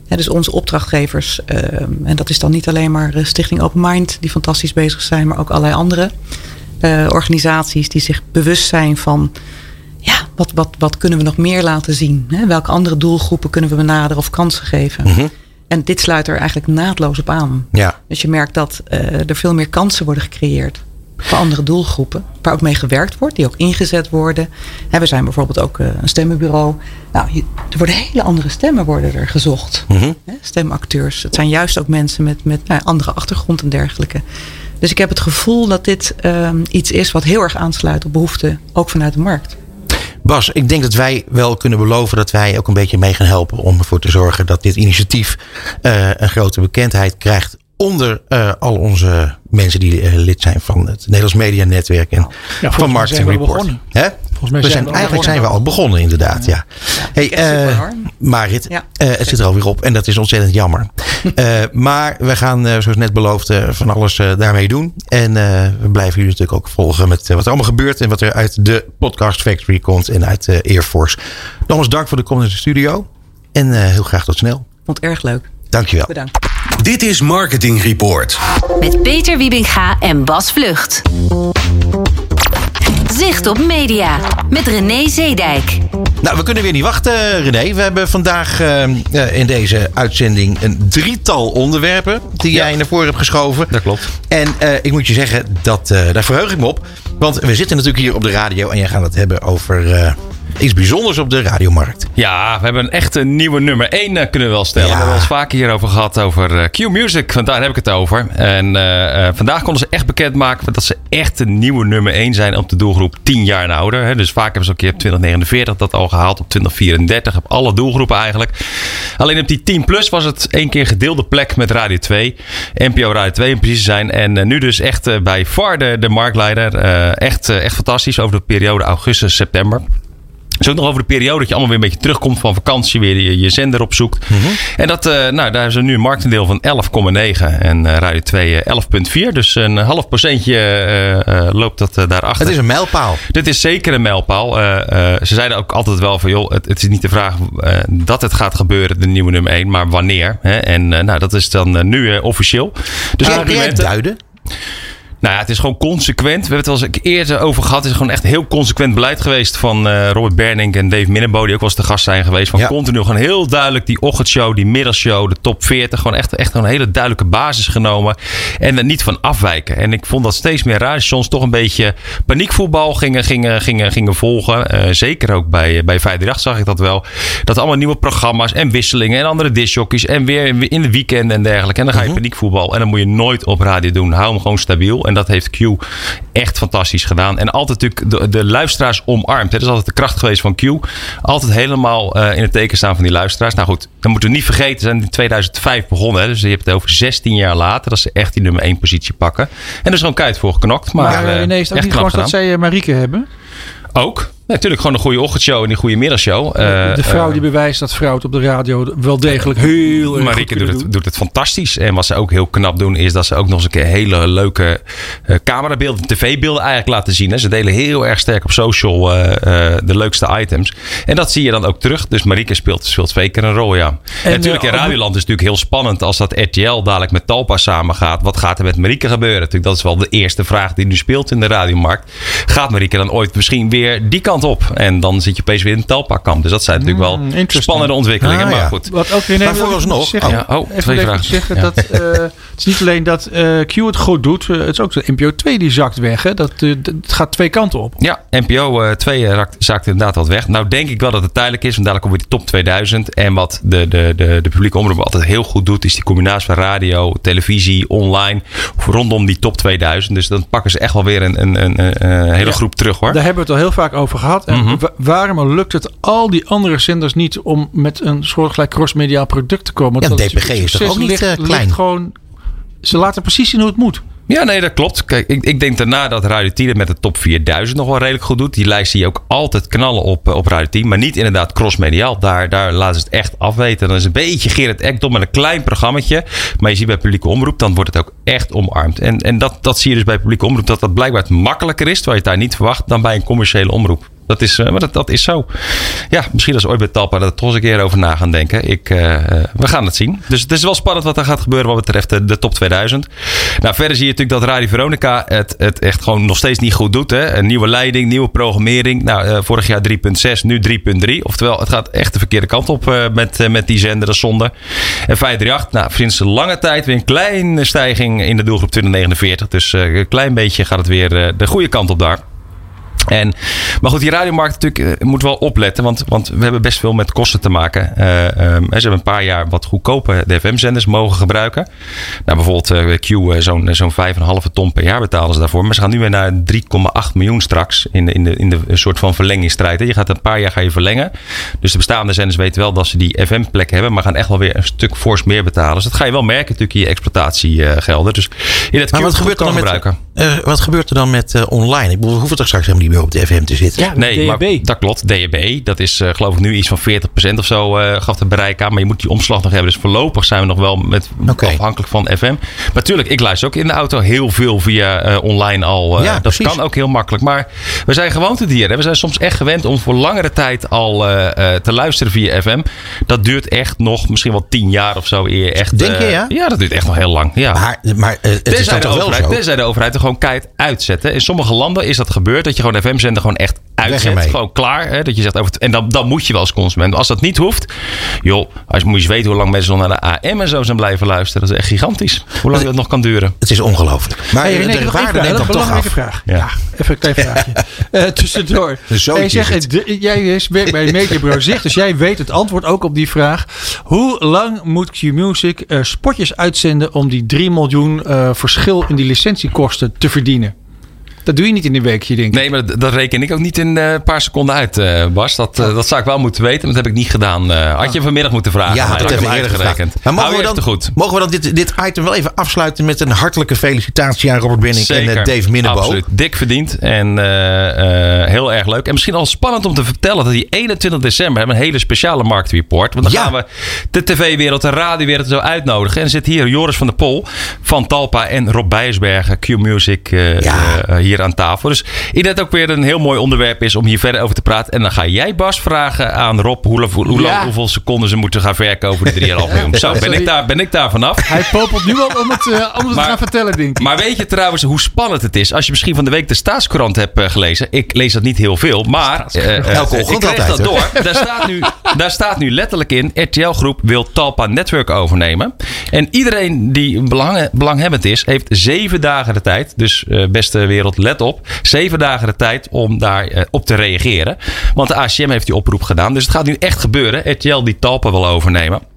Ja, dus onze opdrachtgevers, uh, en dat is dan niet alleen maar Stichting Open Mind, die fantastisch bezig zijn, maar ook allerlei andere eh, organisaties die zich bewust zijn van. Ja, wat, wat, wat kunnen we nog meer laten zien? Hè? Welke andere doelgroepen kunnen we benaderen of kansen geven? Mhm. En dit sluit er eigenlijk naadloos op aan. Ja. Dus je merkt dat uh, er veel meer kansen worden gecreëerd voor andere doelgroepen. Waar ook mee gewerkt wordt, die ook ingezet worden. We zijn bijvoorbeeld ook uh, een stemmenbureau. Nou, er worden hele andere stemmen worden er gezocht. Mm -hmm. Hè, stemacteurs. Het zijn juist ook mensen met, met nou, andere achtergrond en dergelijke. Dus ik heb het gevoel dat dit uh, iets is wat heel erg aansluit op behoeften, ook vanuit de markt. Bas, ik denk dat wij wel kunnen beloven dat wij ook een beetje mee gaan helpen om ervoor te zorgen dat dit initiatief uh, een grote bekendheid krijgt onder eh, al onze mensen die eh, lid zijn van het Nederlands Media Netwerk en van Marketing Report. Hè? mij we zijn zijn, we al eigenlijk zijn we al begonnen, inderdaad. Ja. Hey, Ja, eh. Marit, Ja. eh, het zit er alweer op en dat is ontzettend jammer. Eh, maar we gaan, eh, zoals net beloofd, eh, van alles daarmee doen. En eh, we blijven jullie natuurlijk ook volgen met wat er allemaal gebeurt en wat er uit de Podcast Factory komt en uit Air Force. Nogmaals dank voor de komst in de studio en eh, heel graag tot snel. Vond het erg leuk. Dankjewel. Bedankt. Dit is Marketing Report. Met Peter Wiebinga en Bas Vlucht. Zicht op media. Met René Zeedijk. Nou, we kunnen weer niet wachten, René. We hebben vandaag eh, eh, in deze uitzending een drietal onderwerpen die jij naar voren hebt geschoven. Dat klopt. En eh, ik moet je zeggen, dat, eh, daar verheug ik me op. Want we zitten natuurlijk hier op de radio en jij gaat het hebben over eh, iets bijzonders op de radiomarkt. Ja, we hebben een echte nieuwe nummer 1 kunnen we wel stellen. Ja. We hebben het vaker hierover gehad over eh, Q-Music. Want daar heb ik het over. En eh, eh, vandaag konden ze echt bekendmaken dat ze echt een nieuwe nummer 1 zijn op de doelgroep 10 jaar en ouder. Hè. Dus vaak hebben ze ook een keer op 2049 dat al gehaald. Op 2034 op alle doelgroepen eigenlijk. Alleen op die 10 plus was het één keer gedeelde plek met Radio 2. NPO Radio 2 om precies te zijn. En eh, nu dus echt eh, bij VAR de, de marktleider. Eh, echt, eh, echt fantastisch over de periode augustus-september. Het is ook nog over de periode dat je allemaal weer een beetje terugkomt van vakantie, weer je, je zender opzoekt. En dat, eh, nou, daar hebben ze nu een marktendeel van 11,9 en eh, Radio 2 eh, 11,4. Dus een half procentje eh, eh, loopt dat eh, daarachter. Het is een mijlpaal. Dit is zeker een mijlpaal. Eh, eh, ze zeiden ook altijd wel van, joh, het, het is niet de vraag eh, dat het gaat gebeuren, de nieuwe nummer 1, maar wanneer. Hè? En eh, nou, dat is dan eh, nu eh, officieel. Dus argumenten- duiden? Nou ja, het is gewoon consequent. We hebben het al eens eerder over gehad. Het is gewoon echt heel consequent beleid geweest van eh, Robert Bernink en Dave Minnebo, die ook wel eens te gast zijn geweest. Van Ja. continu gewoon heel duidelijk die ochtendshow, die middagshow, de top 40. Gewoon echt, echt een hele duidelijke basis genomen. En er niet van afwijken. En ik vond dat steeds meer radiostations toch een beetje paniekvoetbal gingen, gingen, gingen, gingen volgen. Eh, zeker ook bij, bij 538 zag ik dat wel. Dat allemaal nieuwe programma's en wisselingen en andere discjockeys. En weer in de weekenden en dergelijke. En dan ga je paniekvoetbal. En dan moet je nooit op radio doen. Hou hem gewoon stabiel. En dat heeft Q echt fantastisch gedaan. En altijd natuurlijk de, de luisteraars omarmd. hè. Dat is altijd de kracht geweest van Q. Altijd helemaal eh, in het teken staan van die luisteraars. Nou goed, dan moeten we niet vergeten. Ze zijn in 2005 begonnen. Hè. Dus je hebt het over 16 jaar later. Dat ze echt die nummer 1 positie pakken. En er is gewoon keihard voor geknokt. Maar, Maar eh, eh, nee, is het ook niet gewoon dat zij eh, Marieke hebben? Ook. Natuurlijk gewoon een goede ochtendshow en een goede middagshow. Eh, de vrouw eh, die bewijst dat vrouwen het op de radio wel degelijk heel erg Marieke doet doen. het, doet het fantastisch. En wat ze ook heel knap doen, is dat ze ook nog eens een keer hele leuke eh, camerabeelden, tv-beelden eigenlijk laten zien. Hè. Ze delen heel erg sterk op social eh, eh, de leukste items. En dat zie je dan ook terug. Dus Marieke speelt, speelt zeker een rol, ja. En, natuurlijk, eh, in Radioland is het natuurlijk heel spannend als dat RTL dadelijk met Talpa samengaat. Wat gaat er met Marieke gebeuren? Natuurlijk, dat is wel de eerste vraag die nu speelt in de radiomarkt. Gaat Marieke dan ooit misschien weer die kant op? En dan zit je opeens weer in het Talpa-kamp. Dus dat zijn natuurlijk wel interesting. spannende ontwikkelingen. Ah, maar ja. goed. Wat ook René Maar vooralsnog- zeggen, Ja, oh, twee vragen. zeggen Ja. dat eh, is niet alleen dat eh, Q het goed doet, eh, het is ook de NPO 2 die zakt weg. Hè? Dat, eh, dat- gaat twee kanten op. Ja, NPO eh 2 raakt, zaakt inderdaad wat weg. Nou denk ik wel dat het tijdelijk is. Want dadelijk komt weer die top 2000. En wat de, de, de, de publieke omroep altijd heel goed doet... is die combinatie van radio, televisie, online... rondom die top 2000. Dus dan pakken ze echt wel weer een, een, een, hele Ja. groep terug hoor. Daar hebben we het al heel vaak over gehad. En Mhm. wa- waarom lukt het al die andere zenders niet om met een soortgelijk crossmediaal product te komen? Ja, Dat DPG is toch ook niet, ligt- eh, ligt klein? gewoon, ze laten precies zien hoe het moet. Ja, nee, dat klopt. Kijk, ik, ik denk daarna dat Radio 10 het met de top 4000 nog wel redelijk goed doet. Die lijst zie je ook altijd knallen op, eh, op Radio 10. Maar niet inderdaad crossmediaal. Daar, daar laten ze het echt afweten. Dan is een beetje Gerrit Ekdom met een klein programmaatje. Maar je ziet bij publieke omroep, dan wordt het ook echt omarmd. En, en dat, dat zie je dus bij publieke omroep. Dat dat blijkbaar makkelijker is, terwijl je daar niet verwacht, dan bij een commerciële omroep. Dat is, eh, maar dat, dat is zo. Ja, misschien als ooit bij Talpa dat toch eens een keer over na gaan denken. Ik, eh, eh, we gaan het zien. Dus het is wel spannend wat er gaat gebeuren wat betreft de, de top 2000. Nou, verder zie je natuurlijk dat Radio Veronica het, het echt gewoon nog steeds niet goed doet. Hè? Een nieuwe leiding, nieuwe programmering. Nou, vorig jaar 3.6, nu 3.3. Oftewel, het gaat echt de verkeerde kant op met, met die zender, is zonde. En 538, nou, sinds lange tijd weer een kleine stijging in de doelgroep 2049. Dus een klein beetje gaat het weer de goede kant op daar. En, maar goed, die radiomarkt natuurlijk eh, moet wel opletten. Want, want we hebben best veel met kosten te maken. Eh, ehm, ze hebben een paar jaar wat goedkope DFM-zenders mogen gebruiken. Nou, bijvoorbeeld eh, Q, zo'n zo'n 5,5 ton per jaar betalen ze daarvoor. Maar ze gaan nu weer naar 3,8 miljoen straks. In de, in de, in de een soort van verlengingsstrijd. hè. Je gaat een paar jaar ga je verlengen. Dus de bestaande zenders weten wel dat ze die FM-plek hebben. Maar gaan echt wel weer een stuk fors meer betalen. Dus dat ga je wel merken natuurlijk in je exploitatiegelden. Dus in het Maar wat gebeurt, er dan met, wat gebeurt er dan met online? Ik bedoel, hoeven toch straks helemaal niet meer op de FM te zitten? Ja, Nee, maar dat klopt. DHB, dat is eh, geloof ik nu iets van 40% of zo eh, gaf het bereik aan. Maar je moet die omslag nog hebben. Dus voorlopig zijn we nog wel met, afhankelijk van FM. Maar natuurlijk, ik luister ook in de auto heel veel via eh, online al. eh, Ja, dat precies. kan ook heel makkelijk. Maar we zijn gewoontedieren. hè. We zijn soms echt gewend om voor langere tijd al eh, eh, te luisteren via FM. Dat duurt echt nog misschien wel 10 jaar of zo. Eer echt, Denk je, eh, ja? Ja, dat duurt echt nog heel lang. Ja. Maar, maar het is dan de, toch wel overheid, zo? tenzij de overheid er gewoon keihard uitzet. hè. In sommige landen is dat gebeurd. Dat je gewoon FM-zender gewoon echt uitzet. Gewoon klaar. Hè, dat je zegt, over het- en dan, dan moet je wel als consument. Als dat niet hoeft. Joh, als, moet je eens weten hoe lang mensen nog naar de AM en zo zijn blijven luisteren. Dat is echt gigantisch. Hoe lang dat nog kan duren. Het is ongelooflijk. Maar Hey, eh, René, de waarde neemt dan toch af. vraag. Ja. Ja. even een klein vraagje. Eh, tussendoor. Zootje Hey, zeg, is het. de- jij werkt bij Mediabureau Zicht, dus jij weet het antwoord ook op die vraag. Hoe lang moet Q-Music eh, spotjes uitzenden om die 3 miljoen eh, verschil in die licentiekosten te verdienen? Dat doe je niet in een weekje, denk ik. Nee, maar dat, dat reken ik ook niet in eh, een paar seconden uit, eh, Bas. Dat, eh, dat zou ik wel moeten weten, maar dat heb ik niet gedaan. Had je vanmiddag moeten vragen. Ja, dat ik heb hem eerder uitgerekend. gevraagd. Maar mogen we, dan, te goed. mogen we dan dit, dit item wel even afsluiten met een hartelijke felicitatie aan Robert Benning en Zeker. Dave Minnebo? Absoluut. Dik verdiend en heel erg leuk. En misschien al spannend om te vertellen dat die 21 december hebben een hele speciale marktreport. Want dan Ja. gaan we de tv-wereld, de radiowereld zo uitnodigen. En zit hier Joris van der Pol van Talpa en Rob Bijersbergen, Q-Music, Ja. eh, hier aan tafel. Dus ik denk dat het ook weer een heel mooi onderwerp is om hier verder over te praten. En dan ga jij Bas vragen aan Rob hoe, hoe, hoe Ja. hoeveel seconden ze moeten gaan verkopen voor de 3,5 miljoen. Zo, ben ik daar, ben ik daar vanaf. Hij popelt nu al om het, eh, om het Maar- te gaan vertellen, denk ik. Maar weet je trouwens hoe spannend het is? Als je misschien van de week de Staatskrant hebt eh, gelezen. Ik lees dat niet heel veel, maar... eh, Elke ik kreeg altijd, dat door. Daar staat, nu, daar staat nu letterlijk in... RTL Groep wil Talpa Network overnemen. En iedereen die belang, belanghebbend is... heeft zeven dagen de tijd. Dus eh, beste wereld, let op. Zeven dagen de tijd om daar eh, op te reageren. Want de ACM heeft die oproep gedaan. Dus het gaat nu echt gebeuren. RTL die Talpa wil overnemen.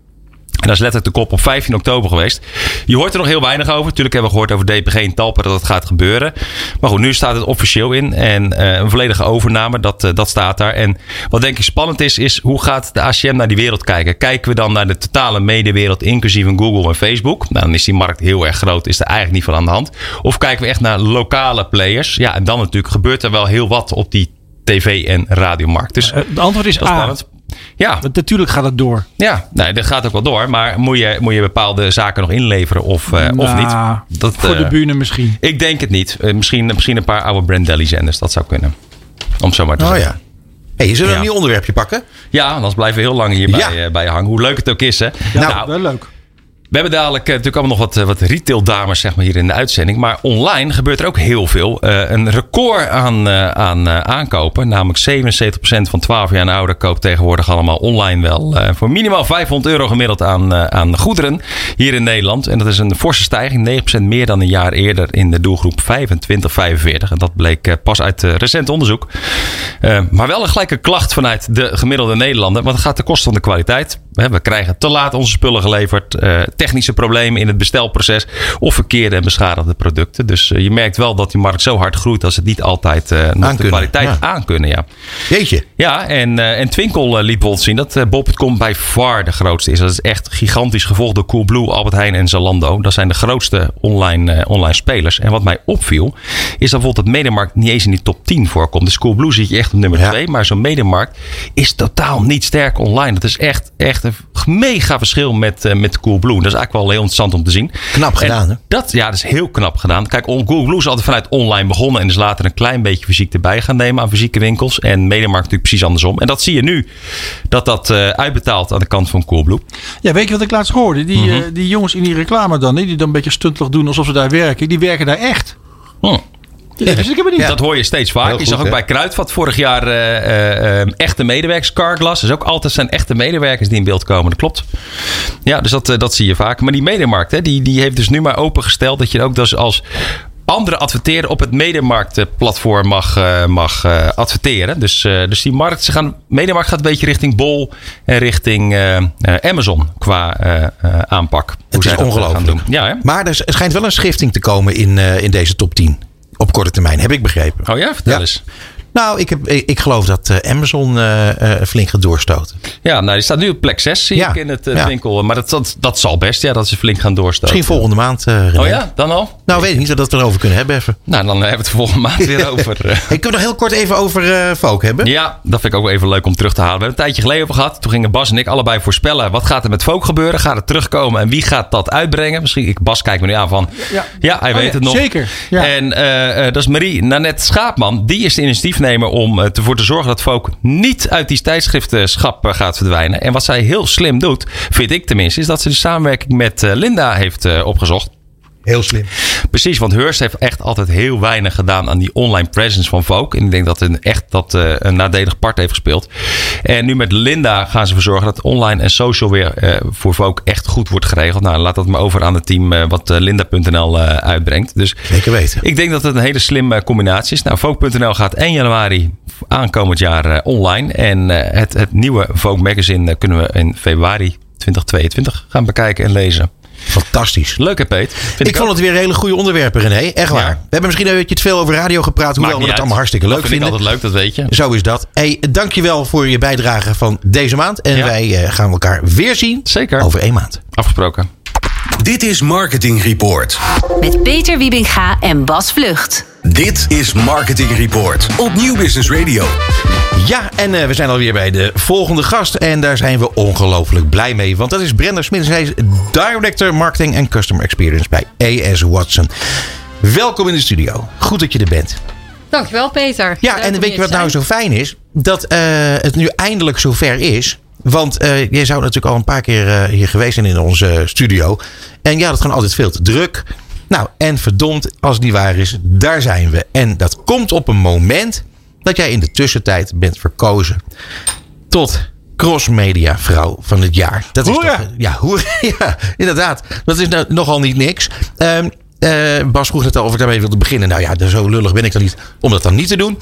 En dat is letterlijk de kop op 15 oktober geweest. Je hoort er nog heel weinig over. Natuurlijk hebben we gehoord over DPG en Talpa dat het gaat gebeuren. Maar goed, nu staat het officieel in. En eh, een volledige overname, dat, eh, dat staat daar. En wat denk ik spannend is, is hoe gaat de ACM naar die wereld kijken? Kijken we dan naar de totale medewereld, inclusief een Google en Facebook? Nou, dan is die markt heel erg groot. Is er eigenlijk niet van aan de hand. Of kijken we echt naar lokale players? Ja, en dan natuurlijk gebeurt er wel heel wat op die tv- en radiomarkt. Dus Eh, Het antwoord is dat is A. Ja, Want Natuurlijk gaat het door. ja, nee, dat gaat ook wel door. Maar moet je, moet je bepaalde zaken nog inleveren of, eh, of Nou, niet? Dat, Voor de eh, bühne misschien. Ik denk het niet. Eh, misschien, misschien een paar oude Brandelli zenders. Dat zou kunnen. Om zo maar te Oh zeggen. ja. Hey, zullen we Ja. een nieuw onderwerpje pakken? Ja, anders blijven we heel lang hier Ja. bij, eh, bij hangen. Hoe leuk het ook is, hè? Ja, Nou, wel leuk. We hebben dadelijk eh, natuurlijk allemaal nog wat, eh, wat retail dames zeg maar, hier in de uitzending. Maar online gebeurt er ook heel veel. Eh, een record aan, aan aankopen. Namelijk 77% van 12 jaar en ouder koopt tegenwoordig allemaal online wel. voor minimaal 500 euro gemiddeld aan, aan goederen hier in Nederland. En dat is een forse stijging. 9% meer dan een jaar eerder in de doelgroep 25-45. En dat bleek pas uit recent onderzoek. Maar wel een gelijke klacht vanuit de gemiddelde Nederlander. Want het gaat ten koste van de kwaliteit. We krijgen te laat onze spullen geleverd. eh, technische problemen in het bestelproces. Of verkeerde en beschadigde producten. Dus eh, je merkt wel dat die markt zo hard groeit. Dat ze het niet altijd eh, nog de kwaliteit ja. aankunnen. Ja, Jeetje. ja en, en Twinkel liet bijvoorbeeld zien dat Bol.com bij far de grootste is. Dat is echt gigantisch gevolgd door Coolblue, Albert Heijn en Zalando. Dat zijn de grootste online, online spelers. En wat mij opviel, is dat bijvoorbeeld dat Mediamarkt niet eens in die top 10 voorkomt. Dus Coolblue zie je echt op nummer Ja. 2. Maar zo'n Mediamarkt is totaal niet sterk online. Dat is echt, echt een mega verschil met, eh, met Coolblue. Dat is eigenlijk wel heel interessant om te zien. Knap En gedaan, hè? Dat, ja, dat is heel knap gedaan. Kijk, Coolblue is altijd vanuit online begonnen. En is later een klein beetje fysiek erbij gaan nemen aan fysieke winkels. En Mediamarkt natuurlijk precies andersom. En dat zie je nu. Dat dat eh, uitbetaalt aan de kant van Coolblue. Ja, weet je wat ik laatst hoorde? Die, Mhm. eh, die jongens in die reclame dan, die dan een beetje stuntelig doen alsof ze daar werken, die werken daar echt. Hm. Ja, helemaal niet. Dat hoor je steeds vaak. Heel je goed, zag ook bij Kruidvat vorig jaar eh, eh, eh, echte medewerkers. Carglass is ook altijd zijn echte medewerkers die in beeld komen. Dat klopt. Ja, dus dat, eh, dat zie je vaak. Maar die medemarkt, hè, die, die heeft dus nu maar opengesteld dat je ook dus als andere adverteren op het Mediamarkt-platform mag, eh, mag eh, adverteren. Dus, eh, dus die markt, ze gaan, Mediamarkt gaat een beetje richting Bol en richting eh, eh, Amazon qua eh, eh, aanpak. Hoe Het is ongelooflijk. doen. Ja, hè? Maar er schijnt wel een schifting te komen in, eh, in deze top 10. Op korte termijn, heb ik begrepen. Oh ja, vertel Ja. eens. Nou, ik, heb, ik geloof dat eh, Amazon eh, eh, flink gaat doorstoten. Ja, nou, die staat nu op plek 6, zie Ja. ik in het Ja. winkel. Maar dat, dat, dat zal best, ja, dat ze flink gaan doorstoten. Misschien volgende maand. Oh ja, dan al? Nou, weet ik niet dat we het erover kunnen hebben even. Nou, dan hebben we het de volgende maand weer over. eh. Ik kunnen we nog heel kort even over eh Volk hebben? Ja, dat vind ik ook wel even leuk om terug te halen. We hebben een tijdje geleden over gehad. Toen gingen Bas en ik allebei voorspellen. Wat gaat er met Folk gebeuren? Gaat het terugkomen? En wie gaat dat uitbrengen? Misschien, ik, Bas kijkt me nu aan van... Ja, Ja. hij Oh weet ja, het nog. zeker. Ja. En eh, eh, dat is Marie Nanette Schaapman. Die is de initiatiefnemer om ervoor te zorgen dat Folk niet uit die tijdschriftenschap gaat verdwijnen. En wat zij heel slim doet, vind ik tenminste... is dat ze de samenwerking met Linda heeft opgezocht. Heel slim. Precies, want Hearst heeft echt altijd heel weinig gedaan aan die online presence van Vogue. En ik denk dat het echt dat eh, een nadelig part heeft gespeeld. En nu met Linda gaan ze ervoor zorgen dat online en social weer eh, voor Vogue echt goed wordt geregeld. Nou, laat dat maar over aan het team eh, wat Linda.nl uitbrengt. Dus Zeker weten. ik denk dat het een hele slimme combinatie is. Nou, Vogue.nl gaat 1 januari aankomend jaar online. En het, het nieuwe Vogue magazine kunnen we in februari 2022 gaan bekijken en lezen. Fantastisch. Leuk hè, Peet? Vind Ik, vond het weer hele goede onderwerpen, René. Echt waar. Ja. We hebben misschien een beetje te veel over radio gepraat. Hoewel we het allemaal hartstikke leuk dat vind vinden. ik altijd leuk, dat weet je. Zo is dat. Hey, dankjewel voor je bijdrage van deze maand. En Ja. wij eh, gaan elkaar weer zien. Zeker. Over één maand. Afgesproken. Dit is Marketing Report. Met Peter Wiebinga en Bas Vlucht. Dit is Marketing Report op Nieuw Business Radio. Ja, en eh, we zijn alweer bij de volgende gast. En daar zijn we ongelooflijk blij mee. Want dat is Brenda Smits. Zij is Director Marketing en Customer Experience bij AS Watson. Welkom in de studio. Goed dat je er bent. Dankjewel, Peter. Ja, Leuk en weet je wat nou zo fijn is? Dat eh, het nu eindelijk zover is. Want eh jij zou natuurlijk al een paar keer eh, hier geweest zijn in onze studio. En ja, dat gewoon altijd veel te druk. Nou, en verdomd, als niet waar is, daar zijn we. En dat komt op een moment dat jij in de tussentijd bent verkozen tot crossmedia vrouw van het jaar. Dat is toch, ja, hoera, ja, inderdaad. Dat is nou nogal niet niks. Ehm, eh, Bas vroeg net al of ik daarmee wilde beginnen. Nou ja, zo lullig ben ik dan niet om dat dan niet te doen.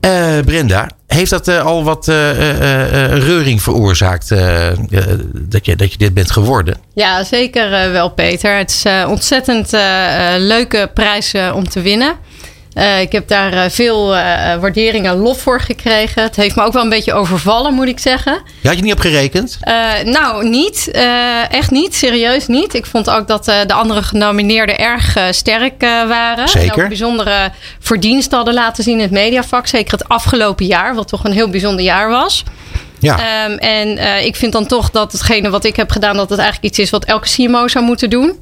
Eh, Brenda, heeft dat eh, al wat reuring veroorzaakt dat, je, dat je dit bent geworden? Ja, zeker wel, Peter. Het is ontzettend leuke prijs eh, om te winnen. Eh, ik heb daar eh, veel eh, waardering en lof voor gekregen. Het heeft me ook wel een beetje overvallen, moet ik zeggen. Je had je niet op gerekend? Nou, niet. Echt niet. Serieus niet. Ik vond ook dat de andere genomineerden erg sterk waren. Zeker. En ook bijzondere verdiensten hadden laten zien in het mediavak. Zeker het afgelopen jaar, wat toch een heel bijzonder jaar was. Ja. Ehm, en ik vind dan toch dat hetgene wat ik heb gedaan, dat het eigenlijk iets is wat elke CMO zou moeten doen.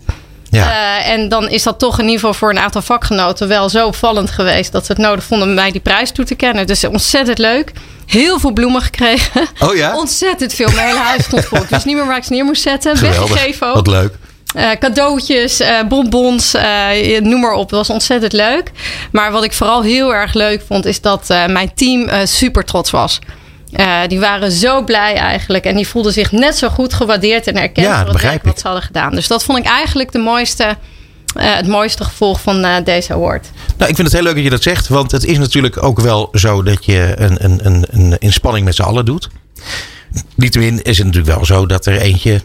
Ja. Eh, en dan is dat toch in ieder geval voor een aantal vakgenoten wel zo opvallend geweest dat ze het nodig vonden om mij die prijs toe te kennen. Dus ontzettend leuk. Heel veel bloemen gekregen. Oh ja? Ontzettend veel. Mijn hele huis stond vol. Ik wist niet meer waar ik ze neer moest zetten. Weggegeven ook. Wat leuk. Eh, cadeautjes, eh, bonbons, noem maar op. Het was ontzettend leuk. Maar wat ik vooral heel erg leuk vond, is dat mijn team super trots was. Eh, die waren zo blij eigenlijk. En die voelden zich net zo goed gewaardeerd en erkend Ja, voor het wat ze hadden gedaan. Dus dat vond ik eigenlijk de mooiste, eh, het mooiste gevolg van eh, deze award. Nou, ik vind het heel leuk dat je dat zegt. Want het is natuurlijk ook wel zo dat je een, een, een, een inspanning met z'n allen doet. Niettemin is het natuurlijk wel zo dat er eentje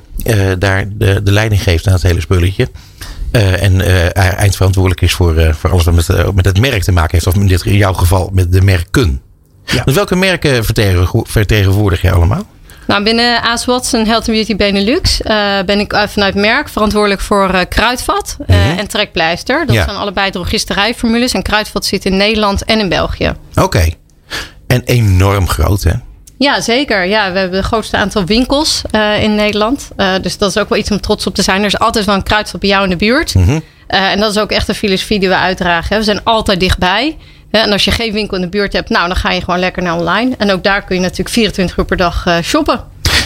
daar de, de leiding geeft aan het hele spulletje. En eindverantwoordelijk is voor, voor alles wat met, met het merk te maken heeft. Of in, dit, in jouw geval met de merken. Ja. Dus welke merken vertegen- vertegenwoordig je allemaal? Nou, binnen AS Watson Health Beauty Benelux eh, ben ik eh, vanuit merk verantwoordelijk voor eh, Kruidvat Mhm. en Trekpleister. Dat Ja. zijn allebei drogisterijformules. En Kruidvat zit in Nederland en in België. Oké. En enorm groot, hè? Ja, zeker. Ja, we hebben het grootste aantal winkels in Nederland. Dus dat is ook wel iets om trots op te zijn. Er is altijd wel een kruidvat bij jou in de buurt. Mhm. En dat is ook echt een filosofie die we uitdragen. Hè. We zijn altijd dichtbij. Hè, En als je geen winkel in de buurt hebt, nou, dan ga je gewoon lekker naar online. En ook daar kun je natuurlijk 24 uur per dag eh, shoppen.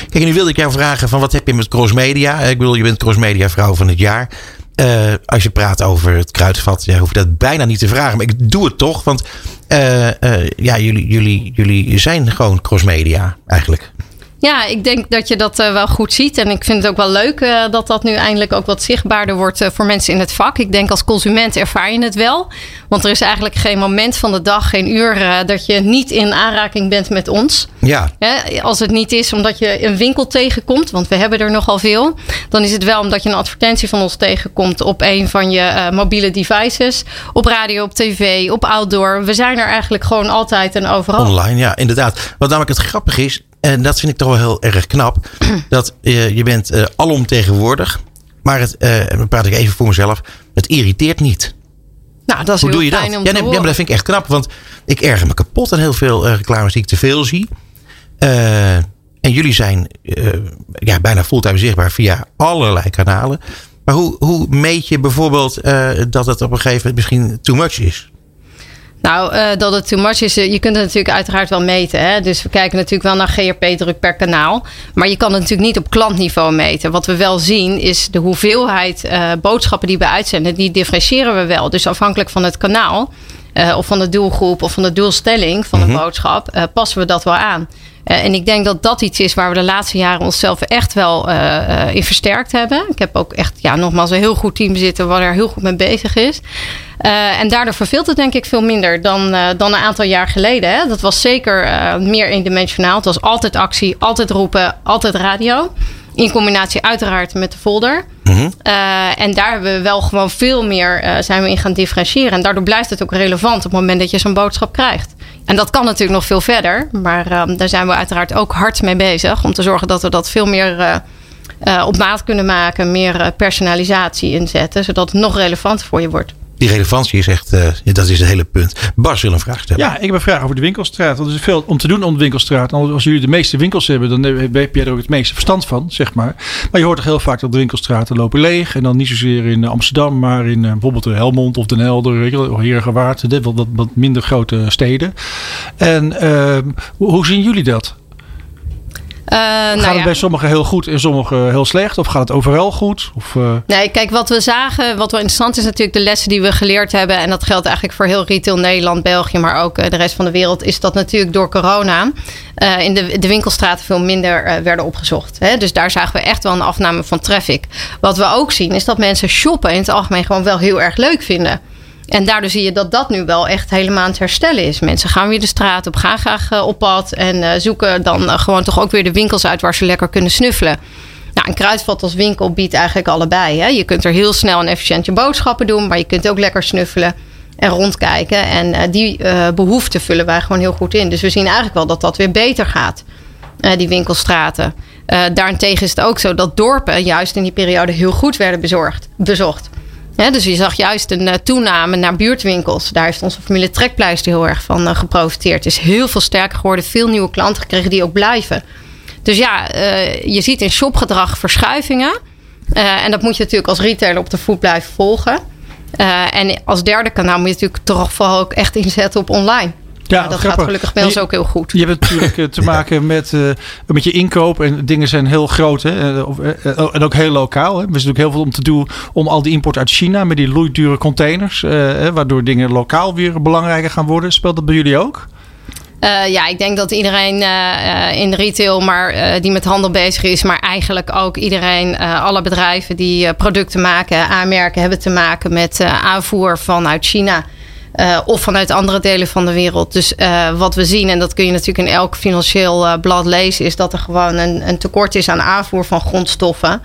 Kijk, nu wilde ik jou vragen van wat heb je met crossmedia? Ik bedoel, je bent crossmedia vrouw van het jaar. Eh, als je praat over het kruidvat, ja, hoef je dat bijna niet te vragen. Maar ik doe het toch, want eh, eh, ja, jullie, jullie, jullie zijn gewoon crossmedia eigenlijk. Ja, ik denk dat je dat uh, wel goed ziet. En ik vind het ook wel leuk uh, dat dat nu eindelijk ook wat zichtbaarder wordt uh, voor mensen in het vak. Ik denk als consument ervaar je het wel. Want er is eigenlijk geen moment van de dag, geen uur dat je niet in aanraking bent met ons. Ja. als het niet is omdat je een winkel tegenkomt, want we hebben er nogal veel. Dan is het wel omdat je een advertentie van ons tegenkomt op een van je mobiele devices. Op radio, op tv, op outdoor. We zijn er eigenlijk gewoon altijd en overal. Online, ja, inderdaad. Wat namelijk het grappige is, en dat vind ik toch wel heel erg knap. Dat uh, je bent uh, alomtegenwoordig. Maar het, uh, dan praat ik even voor mezelf. Het irriteert niet. Nou, dat is Hoe heel doe je fijn dat? om Ja, nee, maar dat vind ik echt knap. Want ik erger me kapot aan heel veel reclames die ik te veel zie. en jullie zijn ja, bijna fulltime zichtbaar via allerlei kanalen. Maar hoe, hoe meet je bijvoorbeeld dat het op een gegeven moment misschien too much is? Nou, uh, dat het too much is, uh, je kunt het natuurlijk uiteraard wel meten. Hè? Dus we kijken natuurlijk wel naar GRP-druk per kanaal. Maar je kan het natuurlijk niet op klantniveau meten. Wat we wel zien is de hoeveelheid uh, boodschappen die we uitzenden. Die differentiëren we wel. Dus afhankelijk van het kanaal. of van de doelgroep of van de doelstelling van de Mhm. boodschap. passen we dat wel aan. en ik denk dat dat iets is waar we de laatste jaren onszelf echt wel in versterkt hebben. Ik heb ook echt, ja, nogmaals, een heel goed team zitten waar er heel goed mee bezig is. Uh, en daardoor verveelt het denk ik veel minder dan, uh, dan een aantal jaar geleden. Hè? Dat was zeker uh, meer eendimensionaal. Het was altijd actie, altijd roepen, altijd radio. In combinatie uiteraard met de folder. Mm -hmm. en daar hebben we wel gewoon veel meer zijn we in gaan differentiëren. En daardoor blijft het ook relevant op het moment dat je zo'n boodschap krijgt. En dat kan natuurlijk nog veel verder. Maar daar zijn we uiteraard ook hard mee bezig. Om te zorgen dat we dat veel meer op maat kunnen maken. Meer personalisatie inzetten. Zodat het nog relevanter voor je wordt die relevantie is echt, uh, dat is het hele punt. Bas wil een vraag stellen. Ja, ik heb een vraag over de winkelstraat. Want er is veel om te doen om de winkelstraat. Als jullie de meeste winkels hebben, dan heb je er ook het meeste verstand van, zeg maar. Maar je hoort toch heel vaak dat de winkelstraten lopen leeg. En dan niet zozeer in Amsterdam, maar in uh, bijvoorbeeld Helmond of Den Helder, of Heergewaard. Wat, wat, wat minder grote steden. En uh, hoe zien jullie dat? Uh, gaat nou het ja. bij sommigen heel goed en sommigen heel slecht? Of gaat het overal goed? Of, uh... Nee, kijk, wat we zagen, wat wel interessant is natuurlijk de lessen die we geleerd hebben. En dat geldt eigenlijk voor heel retail Nederland, België, maar ook uh, de rest van de wereld. Is dat natuurlijk door corona in de, de winkelstraten veel minder werden opgezocht. Hè? Dus daar zagen we echt wel een afname van traffic. Wat we ook zien is dat mensen shoppen in het algemeen gewoon wel heel erg leuk vinden. En daardoor zie je dat dat nu wel echt helemaal aan het herstellen is. Mensen gaan weer de straat op, gaan graag uh, op pad en uh, zoeken dan uh, gewoon toch ook weer de winkels uit waar ze lekker kunnen snuffelen. Nou, een kruidvat als winkel biedt eigenlijk allebei. Hè? Je kunt er heel snel en efficiënt je boodschappen doen, maar je kunt ook lekker snuffelen en rondkijken. En die behoefte vullen wij gewoon heel goed in. Dus we zien eigenlijk wel dat dat weer beter gaat, die winkelstraten. daarentegen is het ook zo dat dorpen juist in die periode heel goed werden bezorgd, bezocht. Ja, dus je zag juist een uh, toename naar buurtwinkels. Daar heeft onze familie Trekpleister heel erg van uh, geprofiteerd. Is heel veel sterker geworden. Veel nieuwe klanten gekregen die ook blijven. Dus ja, uh, je ziet in shopgedrag verschuivingen. en dat moet je natuurlijk als retailer op de voet blijven volgen. en als derde kanaal moet je natuurlijk toch vooral ook echt inzetten op online. Ja, dat grappig. gaat gelukkig bij ons ook heel goed. Je hebt natuurlijk uh, te maken met, uh, met je inkoop. En dingen zijn heel groot. Hè? Uh, en ook heel lokaal. Hè? Er is natuurlijk heel veel om te doen om al die import uit China. Met die loeidure containers. waardoor dingen lokaal weer belangrijker gaan worden. Speelt dat bij jullie ook? Uh, ja, ik denk dat iedereen uh, in de retail, maar uh, die met handel bezig is, maar eigenlijk ook iedereen, alle bedrijven die producten maken, aanmerken, hebben te maken met aanvoer vanuit China. Uh, of vanuit andere delen van de wereld. Dus uh, wat we zien, en dat kun je natuurlijk in elk financieel uh, blad lezen, is dat er gewoon een, een, tekort is aan aanvoer van grondstoffen.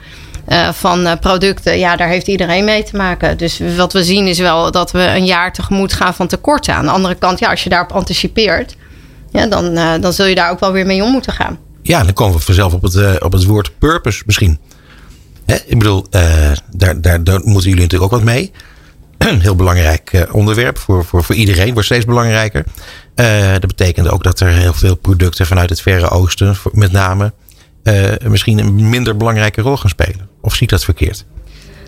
van producten, ja, daar heeft iedereen mee te maken. Dus wat we zien is wel dat we een jaar tegemoet gaan van tekorten. Aan de andere kant, ja, als je daarop anticipeert, ja, dan, dan zul je daar ook wel weer mee om moeten gaan. Ja, dan komen we vanzelf op het, op het woord purpose misschien. Hè? Ik bedoel, daar, daar, daar moeten jullie natuurlijk ook wat mee een heel belangrijk uh, onderwerp voor, voor, voor iedereen. Wordt steeds belangrijker. Uh, dat betekent ook dat er heel veel producten vanuit het Verre Oosten, met name, uh, misschien een minder belangrijke rol gaan spelen. Of zie ik dat verkeerd?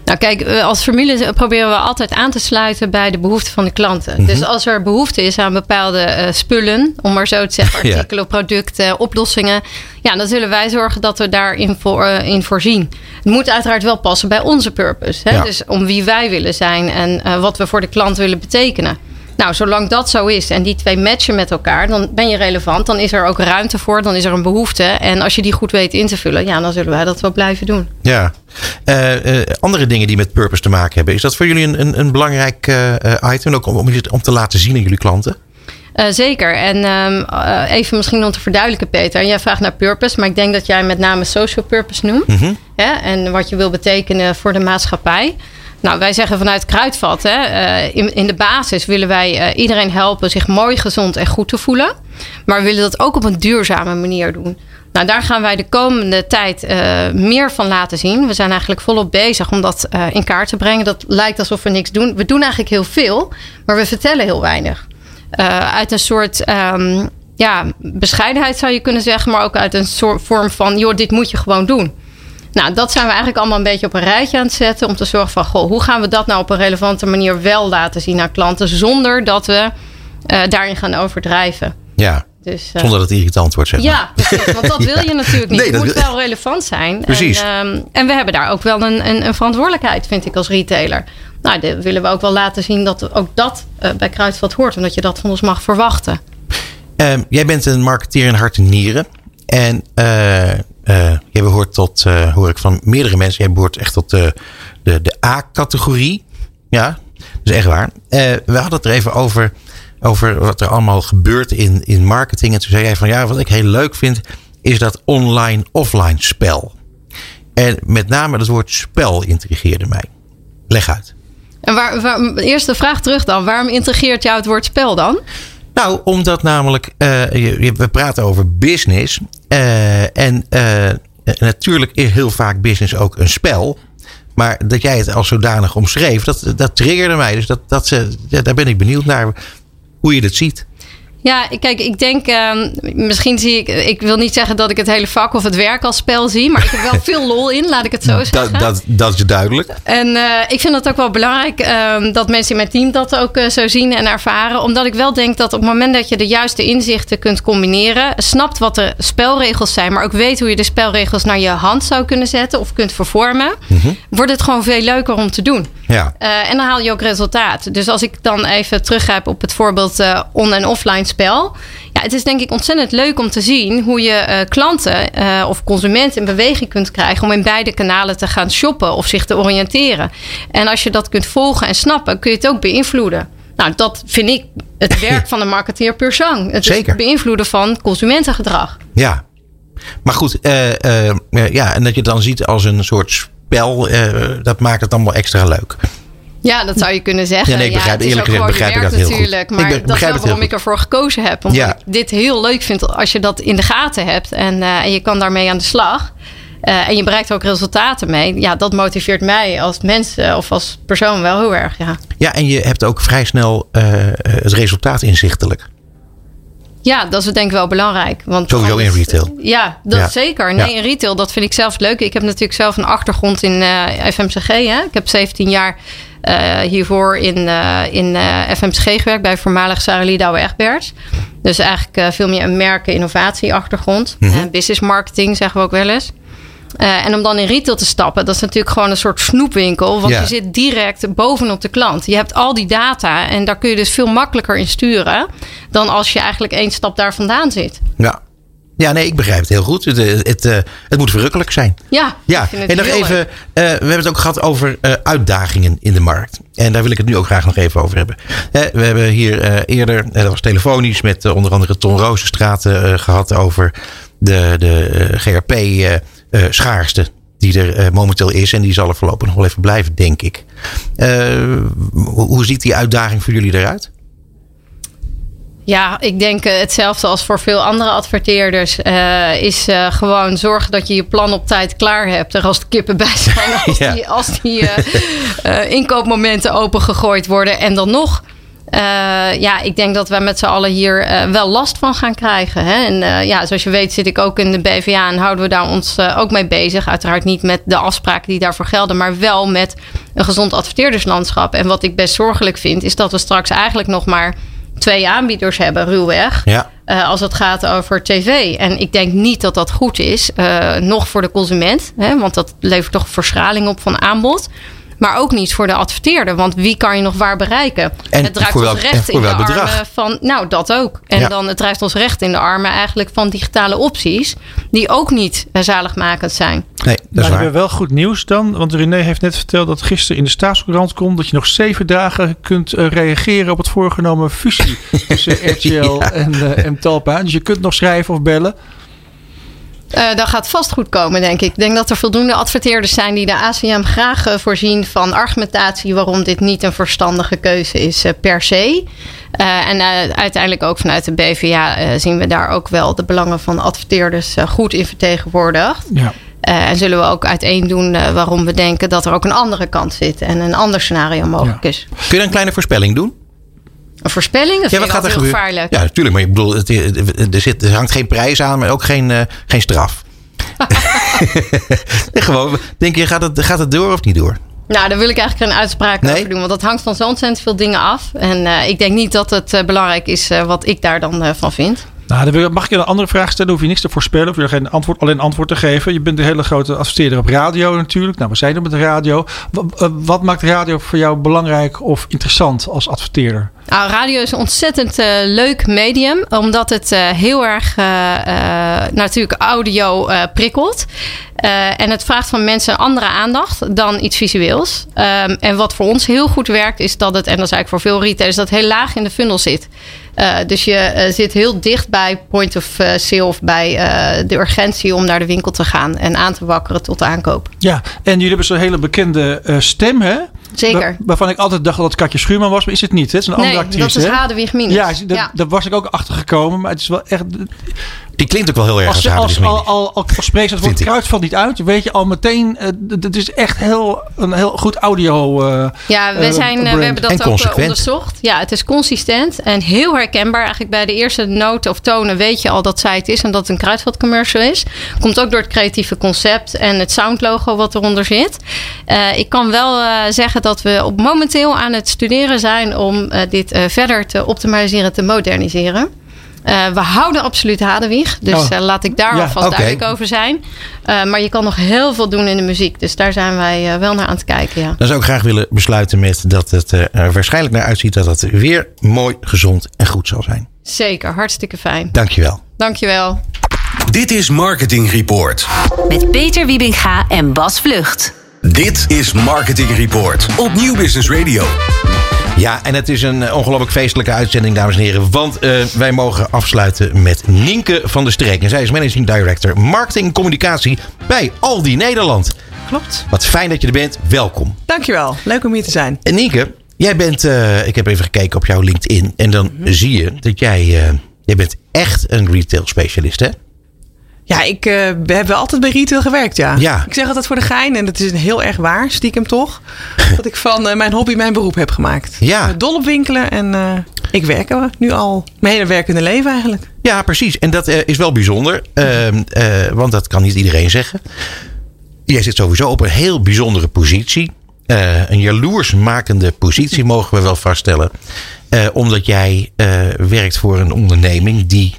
Nou kijk, als formule proberen we altijd aan te sluiten bij de behoeften van de klanten. Mm -hmm. Dus als er behoefte is aan bepaalde uh, spullen, om maar zo te zeggen, artikelen, ja. producten, oplossingen. Ja, dan zullen wij zorgen dat we daarin voor, uh, in voorzien. Het moet uiteraard wel passen bij onze purpose. Hè? Ja. Dus om wie wij willen zijn en uh, wat we voor de klant willen betekenen. Nou, zolang dat zo is en die twee matchen met elkaar, dan ben je relevant. Dan is er ook ruimte voor, dan is er een behoefte. En als je die goed weet in te vullen, ja, dan zullen wij dat wel blijven doen. Ja. Eh, eh, andere dingen die met purpose te maken hebben. Is dat voor jullie een, een, een belangrijk eh, item? Ook om, om, om te laten zien aan jullie klanten? Uh, zeker. En uh, even misschien om te verduidelijken, Peter. Jij vraagt naar purpose, maar ik denk dat jij met name social purpose noemt. Mm -hmm. hè? En wat je wil betekenen voor de maatschappij. Nou, wij zeggen vanuit Kruidvat, hè, uh, in, in, de basis willen wij iedereen helpen zich mooi, gezond en goed te voelen. Maar we willen dat ook op een duurzame manier doen. Nou, daar gaan wij de komende tijd meer van laten zien. We zijn eigenlijk volop bezig om dat in kaart te brengen. Dat lijkt alsof we niks doen. We doen eigenlijk heel veel, maar we vertellen heel weinig. Uit een soort um, ja, bescheidenheid zou je kunnen zeggen, maar ook uit een soort vorm van: joh, dit moet je gewoon doen. Nou, dat zijn we eigenlijk allemaal een beetje op een rijtje aan het zetten om te zorgen van: goh, hoe gaan we dat nou op een relevante manier wel laten zien aan klanten zonder dat we uh, daarin gaan overdrijven. Ja. Dus, uh, Zonder dat het irritant wordt, zeg maar. Ja, precies. Want dat wil je natuurlijk niet. Nee, het moet wel relevant zijn. Precies. En, um, en, we hebben daar ook wel een, een, een, verantwoordelijkheid, vind ik, als retailer. Nou, dan willen we ook wel laten zien dat ook dat uh, bij Kruidvat hoort. En dat je dat van ons mag verwachten. Um, jij bent een marketeer in hart en nieren. En uh, jij behoort tot, hoor ik van meerdere mensen, jij behoort echt tot de, de, de A-categorie. Ja, dat is echt waar. we hadden het er even over over wat er allemaal gebeurt in, in marketing. En toen zei jij van ja, wat ik heel leuk vind, is dat online-offline spel. En met name het woord spel intrigeerde mij. Leg uit. En waar, waar, eerst de vraag terug dan. Waarom intrigeert jou het woord spel dan? Nou, omdat namelijk, je, we praten over business. Uh, en uh, natuurlijk is heel vaak business ook een spel. Maar dat jij het als zodanig omschreef, dat, dat triggerde mij. Dus dat, dat, daar ben ik benieuwd naar hoe je dat ziet. Ja, kijk, ik denk, uh, misschien zie ik, ik wil niet zeggen dat ik het hele vak of het werk als spel zie, maar ik heb wel veel lol in, laat ik het zo zeggen. Dat, dat, dat is duidelijk. En uh, ik vind het ook wel belangrijk uh, dat mensen in mijn team dat ook uh, zo zien en ervaren, omdat ik wel denk dat op het moment dat je de juiste inzichten kunt combineren, snapt wat de spelregels zijn, maar ook weet hoe je de spelregels naar je hand zou kunnen zetten of kunt vervormen, -hmm. wordt het gewoon veel leuker om te doen. Ja. en dan haal je ook resultaat. Dus als ik dan even teruggrijp op het voorbeeld on- en offline spel. Ja, het is denk ik ontzettend leuk om te zien hoe je uh, klanten uh, of consumenten in beweging kunt krijgen om in beide kanalen te gaan shoppen of zich te oriënteren. En als je dat kunt volgen en snappen, kun je het ook beïnvloeden. Nou, dat vind ik het werk van een marketeer per sang. Het Zeker. beïnvloeden van consumentengedrag. Ja, maar goed, uh, ja, en dat je het dan ziet als een soort spel, dat maakt het allemaal extra leuk. Ja, dat zou je kunnen zeggen. Ja, nee, ik begrijp, ja, eerlijk gezegd begrijp ik dat heel natuurlijk, goed. Maar ik dat is wel waarom ik ervoor gekozen heb. Omdat Ja. ik dit heel leuk vind als je dat in de gaten hebt. En, uh, en je kan daarmee aan de slag. Uh, en je bereikt ook resultaten mee. Ja, dat motiveert mij als mens uh, of als persoon wel heel erg. Ja, Ja, en je hebt ook vrij snel eh, het resultaat inzichtelijk. Ja dat is denk ik wel belangrijk. Want Sowieso in retail. Ja, dat Ja. zeker. Nee, Ja. in retail, dat vind ik zelf leuk. Ik heb natuurlijk zelf een achtergrond in eh, FMCG. Hè? Ik heb 17 jaar eh, hiervoor in, eh, in FMCG gewerkt bij voormalig Sarah Lidouwe Egberts. Dus eigenlijk veel meer een merken innovatie achtergrond. Mhm. Business marketing zeggen we ook wel eens. Eh, en om dan in retail te stappen, dat is natuurlijk gewoon een soort snoepwinkel. Want Ja. je zit direct bovenop de klant. Je hebt al die data en daar kun je dus veel makkelijker in sturen. dan als je eigenlijk één stap daar vandaan zit. Ja. Ja, nee, ik begrijp het heel goed. Het, eh, het, eh, het moet verrukkelijk zijn. Ja, Ja, en nog even, we hebben het ook gehad over uitdagingen in de markt. En daar wil ik het nu ook graag nog even over hebben. Eh, we hebben hier eerder, dat was telefonisch, met onder andere Ton Roosenstraat eh, gehad over de, de eh, GRP-schaarste. die er eh, momenteel is. En die zal er voorlopig nog wel even blijven, denk ik. Eh, hoe, ziet die uitdaging voor jullie eruit? Ja, ik denk hetzelfde als voor veel andere adverteerders. is gewoon zorgen dat je je plan op tijd klaar hebt. Er als de kippen bij zijn. Als Ja. die, als die eh, inkoopmomenten opengegooid worden. En dan nog. Eh, ja, ik denk dat wij met z'n allen hier eh, wel last van gaan krijgen. Hè? En eh, ja, zoals je weet zit ik ook in de BVA en houden we daar ons ook mee bezig. Uiteraard niet met de afspraken die daarvoor gelden, maar wel met een gezond adverteerderslandschap. En wat ik best zorgelijk vind, is dat we straks eigenlijk nog maar twee aanbieders hebben, ruwweg. Ja. als het gaat over tv. En ik denk niet dat dat goed is, nog voor de consument. Hè, want dat levert toch verschraling op van aanbod. Maar ook niet voor de adverteerder. Want wie kan je nog waar bereiken? En het drijft voor ons recht in de bedrag? armen van... Nou, dat ook. En Ja. dan het drijft ons recht in de armen eigenlijk van digitale opties. Die ook niet eh, zaligmakend zijn. Nee, dat Maar is we waar. hebben wel goed nieuws dan. Want René heeft net verteld dat gisteren in de staatscourant komt... dat je nog zeven dagen kunt eh, reageren op het voorgenomen fusie... tussen RTL Ja. en, eh, en Talpa. Dus je kunt nog schrijven of bellen. Eh dat gaat vast goed komen, denk ik. Ik denk dat er voldoende adverteerders zijn die de ACM graag eh, voorzien van argumentatie waarom dit niet een verstandige keuze is eh, per se. Eh, en eh, uiteindelijk ook vanuit de BVA zien we daar ook wel de belangen van adverteerders goed in vertegenwoordigd. Ja. Eh, en zullen we ook uiteen doen waarom we denken dat er ook een andere kant zit en een ander scenario mogelijk Ja. is. Kun je een kleine voorspelling doen? Een voorspelling, dat Ja, vind ik altijd heel gevaarlijk. Ja, natuurlijk. Maar ik bedoel, het, er, zit, er hangt geen prijs aan, maar ook geen, eh, geen straf. Nee, Gewoon, denk je, gaat het, gaat het door of niet door? Nou, daar wil ik eigenlijk geen uitspraak Nee? over doen. Want dat hangt van zo ontzettend veel dingen af. En eh, ik denk niet dat het eh, belangrijk is wat ik daar dan van vind. Nou, mag ik je een andere vraag stellen? Hoef je niks te voorspellen. Hoef je antwoord, alleen antwoord te geven. Je bent een hele grote adverteerder op radio natuurlijk. Nou, we zijn er met de radio. Eh, Wat maakt radio voor jou belangrijk of interessant als adverteerder? Nou, radio is een ontzettend eh, leuk medium. Omdat het eh, heel erg natuurlijk audio prikkelt. En het vraagt van mensen andere aandacht dan iets visueels. Ehm, en wat voor ons heel goed werkt, is dat het, en dat is eigenlijk voor veel retailers, dat het heel laag in de funnel zit. Eh, dus je eh, zit heel dicht bij point of eh, sale of bij de urgentie om naar de winkel te gaan en aan te wakkeren tot de aankoop. Ja, en jullie hebben zo'n hele bekende stem, hè? Zeker. Wa- waarvan ik altijd dacht dat het Katje Schuurman was, maar is het niet. hè? Het is een andere Nee, actrice. dat is? Hadewig Minus. Ja. daar was ik ook achter gekomen. Maar het is wel echt. Die klinkt ook wel heel erg als, Als, als al, al, al, als spreekt het woord Vind ik. kruid valt niet uit. Weet je al meteen. eh, Het is echt heel, een heel goed audio. eh, Ja, we, eh, zijn, we hebben dat En ook onderzocht. Ja, het is consistent en heel herkenbaar. Eigenlijk bij de eerste noten of tonen weet je al dat zij het is en dat het een kruidvatcommercial is. Komt ook door het creatieve concept en het soundlogo wat eronder zit. Eh, ik kan wel eh, zeggen dat we op momenteel aan het studeren zijn om dit eh, verder te optimaliseren, te moderniseren. Eh, we houden absoluut Hadewig. Dus Oh. eh, laat ik daar Ja, alvast duidelijk over zijn. Eh, maar je kan nog heel veel doen in de muziek. Dus daar zijn wij eh, wel naar aan het kijken. Ja. Dan zou ik graag willen besluiten met dat het eh, er waarschijnlijk naar uitziet dat het weer mooi, gezond en goed zal zijn. Zeker, hartstikke fijn. Dankjewel. Dankjewel. Dit is Marketing Report. Met Peter Wiebinga en Bas Vlucht. Dit is Marketing Report op Nieuw Business Radio. Ja, en het is een eh, ongelooflijk feestelijke uitzending, dames en heren. Want eh, wij mogen afsluiten met Nienke van der Streek. En zij is Managing Director Marketing en Communicatie bij Aldi Nederland. Klopt. Wat fijn dat je er bent. Welkom. Dankjewel. Leuk om hier te zijn. En Nienke, jij bent, eh, ik heb even gekeken op jouw LinkedIn. En dan Mhm. zie je dat jij, jij bent echt een retail specialist, hè? Ja, ik eh, we hebben altijd bij retail gewerkt, ja. Ja. Ik zeg altijd voor de gein, en dat is heel erg waar, stiekem toch. dat ik van eh, mijn hobby mijn beroep heb gemaakt. Ja. Ik dol op winkelen en eh, ik werk er nu al mijn hele werkende leven eigenlijk. Ja, precies. En dat is wel bijzonder. ehm, eh, want dat kan niet iedereen zeggen. Jij zit sowieso op een heel bijzondere positie. Een jaloersmakende positie, mogen we wel vaststellen. Omdat jij werkt voor een onderneming die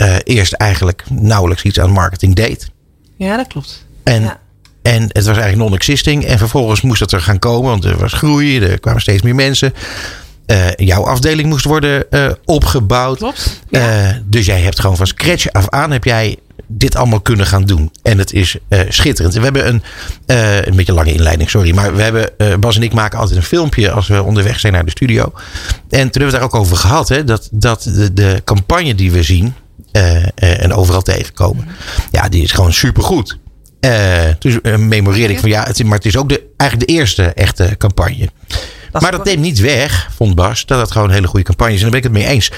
eh, eerst eigenlijk nauwelijks iets aan marketing deed. Ja, dat klopt. En, Ja. en het was eigenlijk non-existing. En vervolgens moest het er gaan komen, want er was groei, er kwamen steeds meer mensen. Eh, jouw afdeling moest worden eh, opgebouwd. Klopt, ja. Dus jij hebt gewoon van scratch af aan heb jij dit allemaal kunnen gaan doen. En het is schitterend. We hebben een, eh, een beetje lange inleiding, sorry. Maar we hebben, Bas en ik maken altijd een filmpje als we onderweg zijn naar de studio. En toen hebben we het daar ook over gehad. Hè, dat dat de, de campagne die we zien en overal tegenkomen. Ja, die is gewoon supergoed. Eh dus eh, memoreerde ik van ja, het, maar het is ook de, eigenlijk de eerste echte campagne. maar dat neemt niet weg, vond Bas, dat het gewoon een hele goede campagne is. En daar ben ik het mee eens.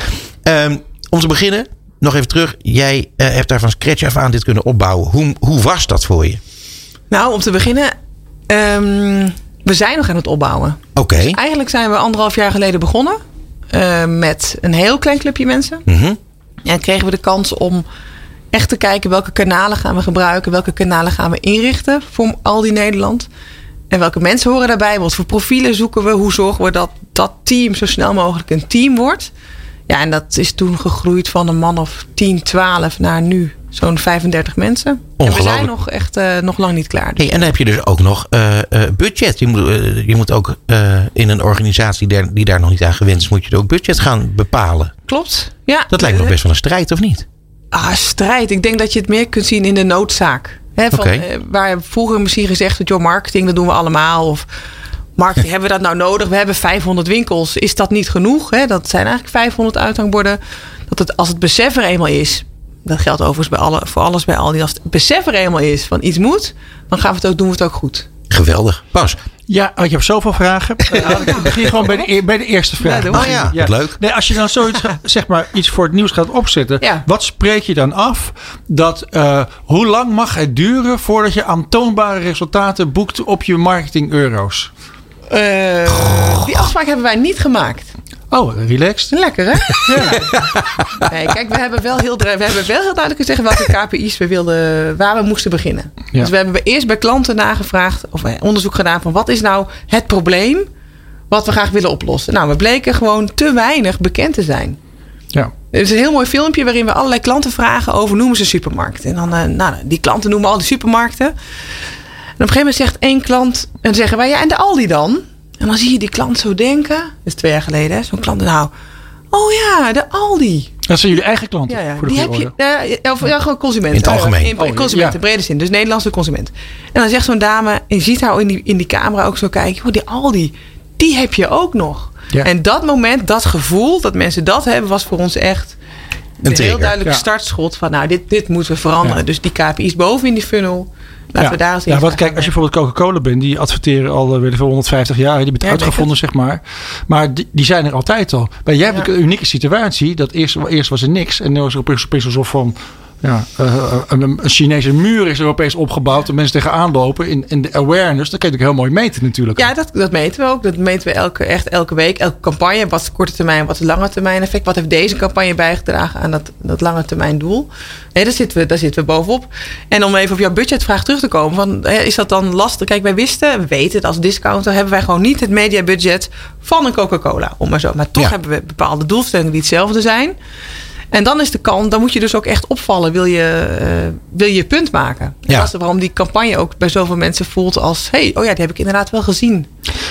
Ehm, om te beginnen, nog even terug. Jij eh, hebt daar van scratch af aan dit kunnen opbouwen. Hoe, hoe was dat voor je? Nou, om te beginnen, ehm, we zijn nog aan het opbouwen. Oké. Eigenlijk zijn we anderhalf jaar geleden begonnen eh, met een heel klein clubje mensen. Mhm. En kregen we de kans om echt te kijken welke kanalen gaan we gebruiken, welke kanalen gaan we inrichten voor Aldi Nederland. En welke mensen horen daarbij? Wat voor profielen zoeken we? Hoe zorgen we dat dat team zo snel mogelijk een team wordt? Ja, en dat is toen gegroeid van een man of 10, 12 naar nu Zo'n 35 mensen. En we zijn nog echt eh, nog lang niet klaar. Hey, en dan heb je dus ook nog eh, eh, budget. Je moet, je moet ook in een organisatie der- die daar nog niet aan gewend is, moet je ook budget gaan bepalen. Klopt. Ja, Dat lijkt me nog best wel een strijd, of niet? Ah, strijd. Ik denk dat je het meer kunt zien in de noodzaak. Hè, van, waar vroeger misschien gezegd werd, joh, marketing, dat doen we allemaal. Of marketing, hebben we dat nou nodig? We hebben 500 winkels. Is dat niet genoeg? Dat zijn eigenlijk 500 uithangborden. Dat het, als het besef er eenmaal is, dat geldt overigens bij alle, voor alles bij Aldi. Als het besef er eenmaal is van iets moet, dan gaan we het ook, doen we het ook goed. Geweldig. Pas. Ja, want je hebt zoveel vragen. Ik begin gewoon bij de, e- bij de eerste vraag. Ja. Oh ja, leuk. Nee, als je dan zoiets, zeg maar, iets voor het nieuws gaat opzetten. Ja. Wat spreek je dan af? Dat, eh, hoe lang mag het duren voordat je aantoonbare resultaten boekt op je marketing euro's? Eh, die afspraak hebben wij niet gemaakt. Oh, relaxed. Lekker, hè? Ja. Nee, kijk, we hebben wel heel, we hebben wel heel duidelijk gezegd welke KPI's we wilden, waar we moesten beginnen. Ja. Dus we hebben eerst bij klanten nagevraagd, of eh, onderzoek gedaan van wat is nou het probleem wat we graag willen oplossen. Nou, we bleken gewoon te weinig bekend te zijn. Ja. Er is een heel mooi filmpje waarin we allerlei klanten vragen over noemen ze supermarkten. En dan, eh, nou, die klanten noemen al die supermarkten. En op een gegeven moment zegt één klant, en zeggen wij, ja, en de Aldi dan? En dan zie je die klant zo denken. Dat is twee jaar geleden, hè? Zo'n klant, nou, oh ja, de Aldi. Dat zijn jullie eigen klanten. Ja, ja. Voor de die heb je, of, ja, gewoon consumenten. In het algemeen. In, in Oh, consumenten, Ja. brede zin. Dus Nederlandse consument. En dan zegt zo'n dame, en je ziet haar in die, in die camera ook zo kijken. Oh, die Aldi, die heb je ook nog. Ja. En dat moment, dat gevoel, dat mensen dat hebben, was voor ons echt een heel duidelijk Ja. startschot van, nou, dit, dit moeten we veranderen. Ja. Dus die KPI's boven in die funnel, laten we daar eens ja, want kijk, als je bijvoorbeeld Coca-Cola bent, die adverteren al eh, weet ik veel, 150 jaar. Die het Ja, uitgevonden, zeg maar. Maar die, die zijn er altijd al. Maar jij hebt Ja. een unieke situatie. Dat eerst, eerst was er niks. En nu is er opeens, opeens alsof van... Ja, eh, een, een Chinese muur is er opeens opgebouwd. En mensen tegenaan lopen. In, in de awareness. Dat kan je natuurlijk heel mooi meten natuurlijk. Ja, dat, dat meten we ook. Dat meten we elke, echt elke week. Elke campagne. Wat is korte termijn, wat is lange termijn effect? Wat heeft deze campagne bijgedragen aan dat, dat lange termijn doel? Nee, daar zitten, we, daar zitten we bovenop. En om even op jouw budgetvraag terug te komen. Van, is dat dan lastig? Kijk, wij wisten, we weten het als discounter... hebben wij gewoon niet het mediabudget van een Coca-Cola. Om maar zo. Maar toch Ja. hebben we bepaalde doelstellingen die hetzelfde zijn. En dan is de kans, dan moet je dus ook echt opvallen. Wil je eh, wil je je punt maken? Ja. Dat is waarom die campagne ook bij zoveel mensen voelt als... hey, oh ja, die heb ik inderdaad wel gezien.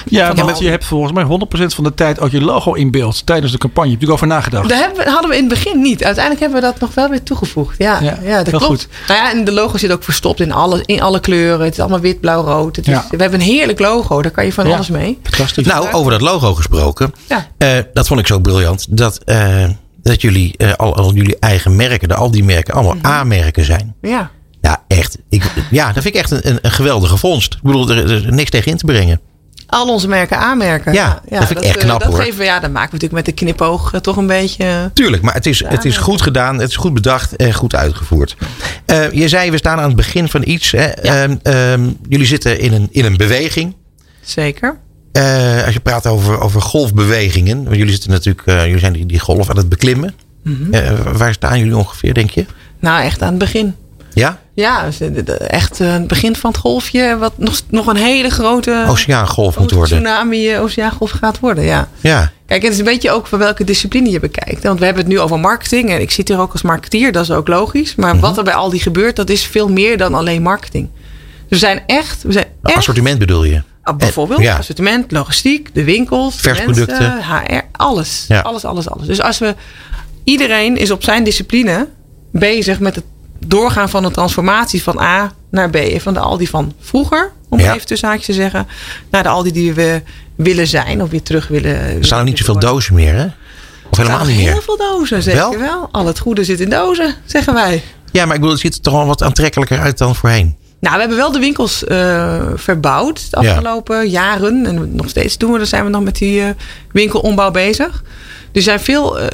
Ja, want al- je hebt volgens mij 100% van de tijd ook je logo in beeld. Tijdens de campagne. Heb je er over nagedacht? Daar hebben we, hadden we in het begin niet. Uiteindelijk hebben we dat nog wel weer toegevoegd. Ja, Ja, ja, dat klopt. goed. Nou ja, en de logo zit ook verstopt in alle, in alle kleuren. Het is allemaal wit, blauw, rood. Het is, Ja. We hebben een heerlijk logo. Daar kan je van Ja. alles mee. Fantastisch. Nou, over dat logo gesproken. Ja. Eh, dat vond ik zo briljant. Dat, eh, dat jullie, eh, al, al jullie eigen merken, de, al die merken, allemaal Mhm. A-merken zijn. Ja. Ja, echt. Ik, ja, dat vind ik echt een, een, geweldige vondst. Ik bedoel, er, er is niks tegen in te brengen. Al onze merken aanmerken. Ja, dat vind ik echt eh, knap, dat hoor. Geven, we- ja, dat maken we natuurlijk met de knipoog eh, toch een beetje... Tuurlijk, maar het is, het is goed gedaan, het is goed bedacht en goed uitgevoerd. Eh, je zei, we staan aan het begin van iets. Hè. Ehm, ehm, jullie zitten in een, in een beweging. Zeker. Eh, als je praat over, over golfbewegingen. Want jullie zitten natuurlijk, eh, jullie zijn die, die golf aan het beklimmen. Mhm. Eh, waar staan jullie ongeveer, denk je? Nou, echt aan het begin. Ja? Ja, dus, echt het begin van het golfje. Wat nog, nog een hele grote... Oceaangolf moet worden. Tsunami, oceaangolf gaat worden, ja. Ja. Kijk, het is een beetje ook van welke discipline je bekijkt. Want we hebben het nu over marketing. En ik zit hier ook als marketeer, dat is ook logisch. Maar Mhm. wat er bij Aldi gebeurt, dat is veel meer dan alleen marketing. Dus we zijn echt... We zijn echt Assortiment bedoel je? Ah, bijvoorbeeld ja. assortiment, logistiek, de winkels, Versproducten. mensen, HR, alles. Ja. Alles, alles, alles. Dus als we... Iedereen is op zijn discipline bezig met het doorgaan van de transformatie van A naar B. Van de Aldi van vroeger, om Ja. even tussen haakjes te zeggen... naar de Aldi die we willen zijn of weer terug willen... Er staan niet zoveel dozen meer, hè? Of helemaal niet meer? Heel veel dozen, zeker Wel? wel? Al het goede zit in dozen, zeggen wij. Ja, maar ik bedoel, het ziet er toch wel wat aantrekkelijker uit dan voorheen. Nou, we hebben wel de winkels eh, verbouwd de Ja. afgelopen jaren. En nog steeds doen we, dan zijn we nog met die eh, winkelombouw bezig. Die zijn veel, eh,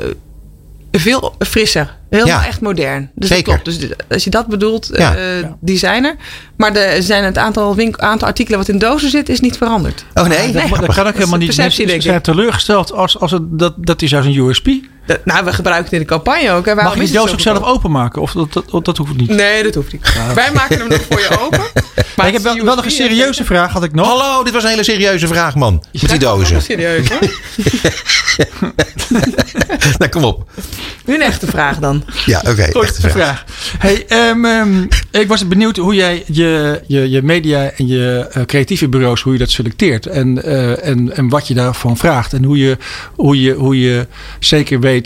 veel frisser. Helemaal Ja. echt modern. Dus Zeker. dat klopt. Dus als je dat bedoelt, Ja. eh, die zijn er. Maar er zijn het aantal, winkel, aantal artikelen wat in dozen zit, is niet veranderd. Oh nee? dat, dat kan ook Dat is helemaal niet. perceptie, Mensen denk zijn ik. teleurgesteld als, als het, dat, dat is als een USP. Dat- nou, we gebruiken het in de campagne ook. Hè. Mag je zo ook zelf openmaken? Of dat, dat, dat hoeft niet? Nee, dat hoeft niet. Wij maken hem nog voor je open. Maar ik heb wel, wel nog een serieuze vraag, had ik nog. Hallo, dit was een hele serieuze vraag, man. Met die dozen. Serieus hoor. Nou, kom op. Nu een echte vraag dan. Ja, oké. Echte vraag. Hey, ehm, ehm, ik was benieuwd hoe jij je, je, je media en je eh, creatieve bureaus, hoe je dat selecteert. En, eh, en, en wat je daarvan vraagt. En hoe je, hoe je, hoe je zeker weet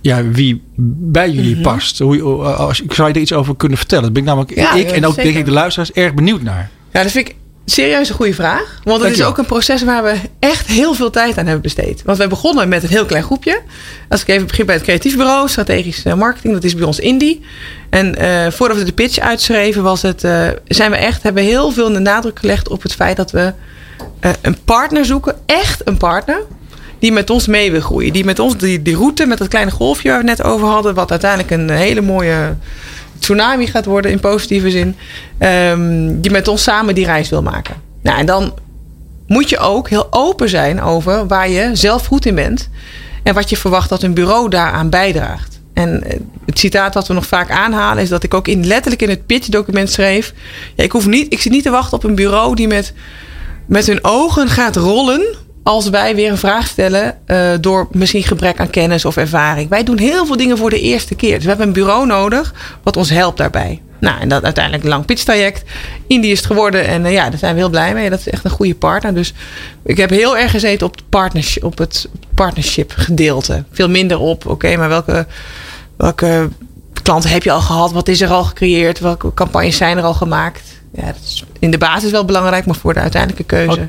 ja, wie bij jullie Mhm. past. Hoe, als, ik zou je er iets over kunnen vertellen. Daar ben ik namelijk Ja, ik en ook zeker. denk ik de luisteraars erg benieuwd naar. Ja, dat vind ik serieus een goede vraag. Want het is ook een proces waar we echt heel veel tijd aan hebben besteed. Want we begonnen met een heel klein groepje. Als ik even begin bij het creatief bureau, strategisch eh, marketing, dat is bij ons Indie. En eh, voordat we de pitch uitschreven, was het, eh, zijn we echt, hebben we heel veel de nadruk gelegd op het feit dat we een partner zoeken, echt een partner. Die met ons mee wil groeien. Die met ons die, die route met dat kleine golfje waar we het net over hadden. Wat uiteindelijk een hele mooie tsunami gaat worden in positieve zin. ehm, die met ons samen die reis wil maken. Nou, en dan moet je ook heel open zijn over waar je zelf goed in bent. En wat je verwacht dat een bureau daaraan bijdraagt. En eh, het citaat wat we nog vaak aanhalen is dat ik ook in, letterlijk in het pitchdocument schreef. Ja, ik, hoef niet, ik zit niet te wachten op een bureau die met, met hun ogen gaat rollen. Als wij weer een vraag stellen eh, door misschien gebrek aan kennis of ervaring. Wij doen heel veel dingen voor de eerste keer. Dus we hebben een bureau nodig wat ons helpt daarbij. Nou, en dat uiteindelijk een lang pitchtraject. Indie is het geworden en eh, ja, daar zijn we heel blij mee. Dat is echt een goede partner. Dus ik heb heel erg gezeten op het partnership, partnership gedeelte. Veel minder op, oké, maar welke, welke klanten heb je al gehad? Wat is er al gecreëerd? Welke campagnes zijn er al gemaakt? Ja, dat is in de basis wel belangrijk, maar voor de uiteindelijke keuze.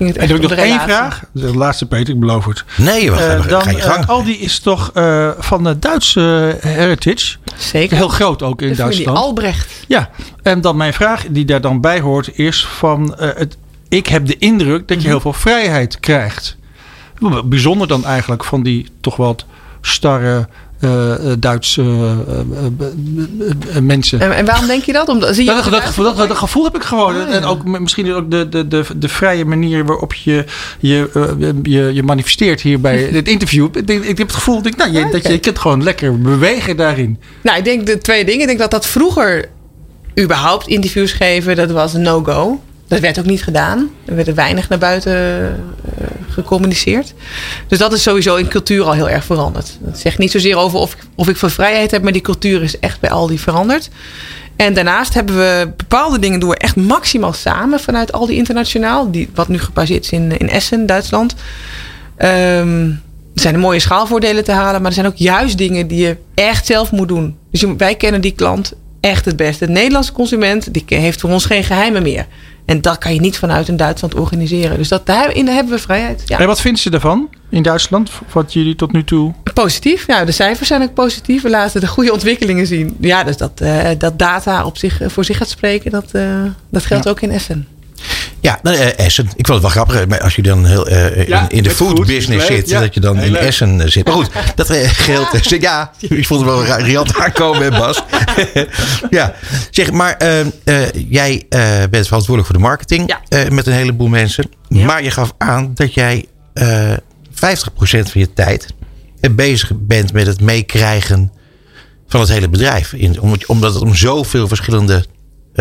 Ging het echt heb ik nog één vraag. De laatste Peter, ik beloof het. Nee, wacht, even, dan, ga je gang. eh, Aldi is toch eh, van de Duitse heritage. Zeker. Heel groot ook in de Duitsland. Albrecht. Ja, en dan mijn vraag die daar dan bij hoort is van... eh, het, ik heb de indruk dat je heel veel vrijheid krijgt. Bijzonder dan eigenlijk van die toch wat starre eh, eh, Duitse eh, mensen. En, en waarom denk je dat? Omdat, zie je Dat, dat, gevoel heb ik gewoon. Ah, ja. En ook misschien ook de, de, de, de vrije manier waarop je je, je, je manifesteert hier bij dit interview. Ik, ik heb het gevoel dat, nou, je, dat je, je kunt gewoon lekker bewegen daarin. Nou, ik denk de twee dingen. Ik denk dat dat vroeger überhaupt interviews geven, dat was een no-go. Dat werd ook niet gedaan. Er werd er weinig naar buiten eh, gecommuniceerd. Dus dat is sowieso in cultuur al heel erg veranderd. Dat zegt niet zozeer over of, of ik veel vrijheid heb, maar die cultuur is echt bij Aldi veranderd. En daarnaast hebben we bepaalde dingen doen we echt maximaal samen vanuit Aldi Internationaal. Die, wat nu gebaseerd is in, in Essen, Duitsland. Ehm, er zijn mooie schaalvoordelen te halen, maar er zijn ook juist dingen die je echt zelf moet doen. Dus wij kennen die klant echt het beste. De Nederlandse consument die heeft voor ons geen geheimen meer. En dat kan je niet vanuit een Duitsland organiseren. Dus dat, daarin hebben we vrijheid. Ja. En wat vinden ze daarvan in Duitsland? Wat jullie tot nu toe... Positief. Ja, de cijfers zijn ook positief. We laten de goede ontwikkelingen zien. Ja, dus dat, eh, dat data op zich, voor zich gaat spreken, dat, eh, dat geldt ook in Essen. Ja, nou, eh, Essen. Ik vond het wel grappig. maar Als je dan heel, eh, Ja, in, in de food food, business leuk, zit, ja. dat je dan Heel in leuk. Essen eh, zit. Maar goed, dat eh, geldt. Ja, ik vond het wel riant aankomen, hè, Bas. ja, zeg, maar eh, eh, jij eh, bent verantwoordelijk voor de marketing Ja. eh, met een heleboel mensen. Ja. Maar je gaf aan dat jij eh 50% van je tijd bezig bent met het meekrijgen van het hele bedrijf. In, omdat- omdat het om zoveel verschillende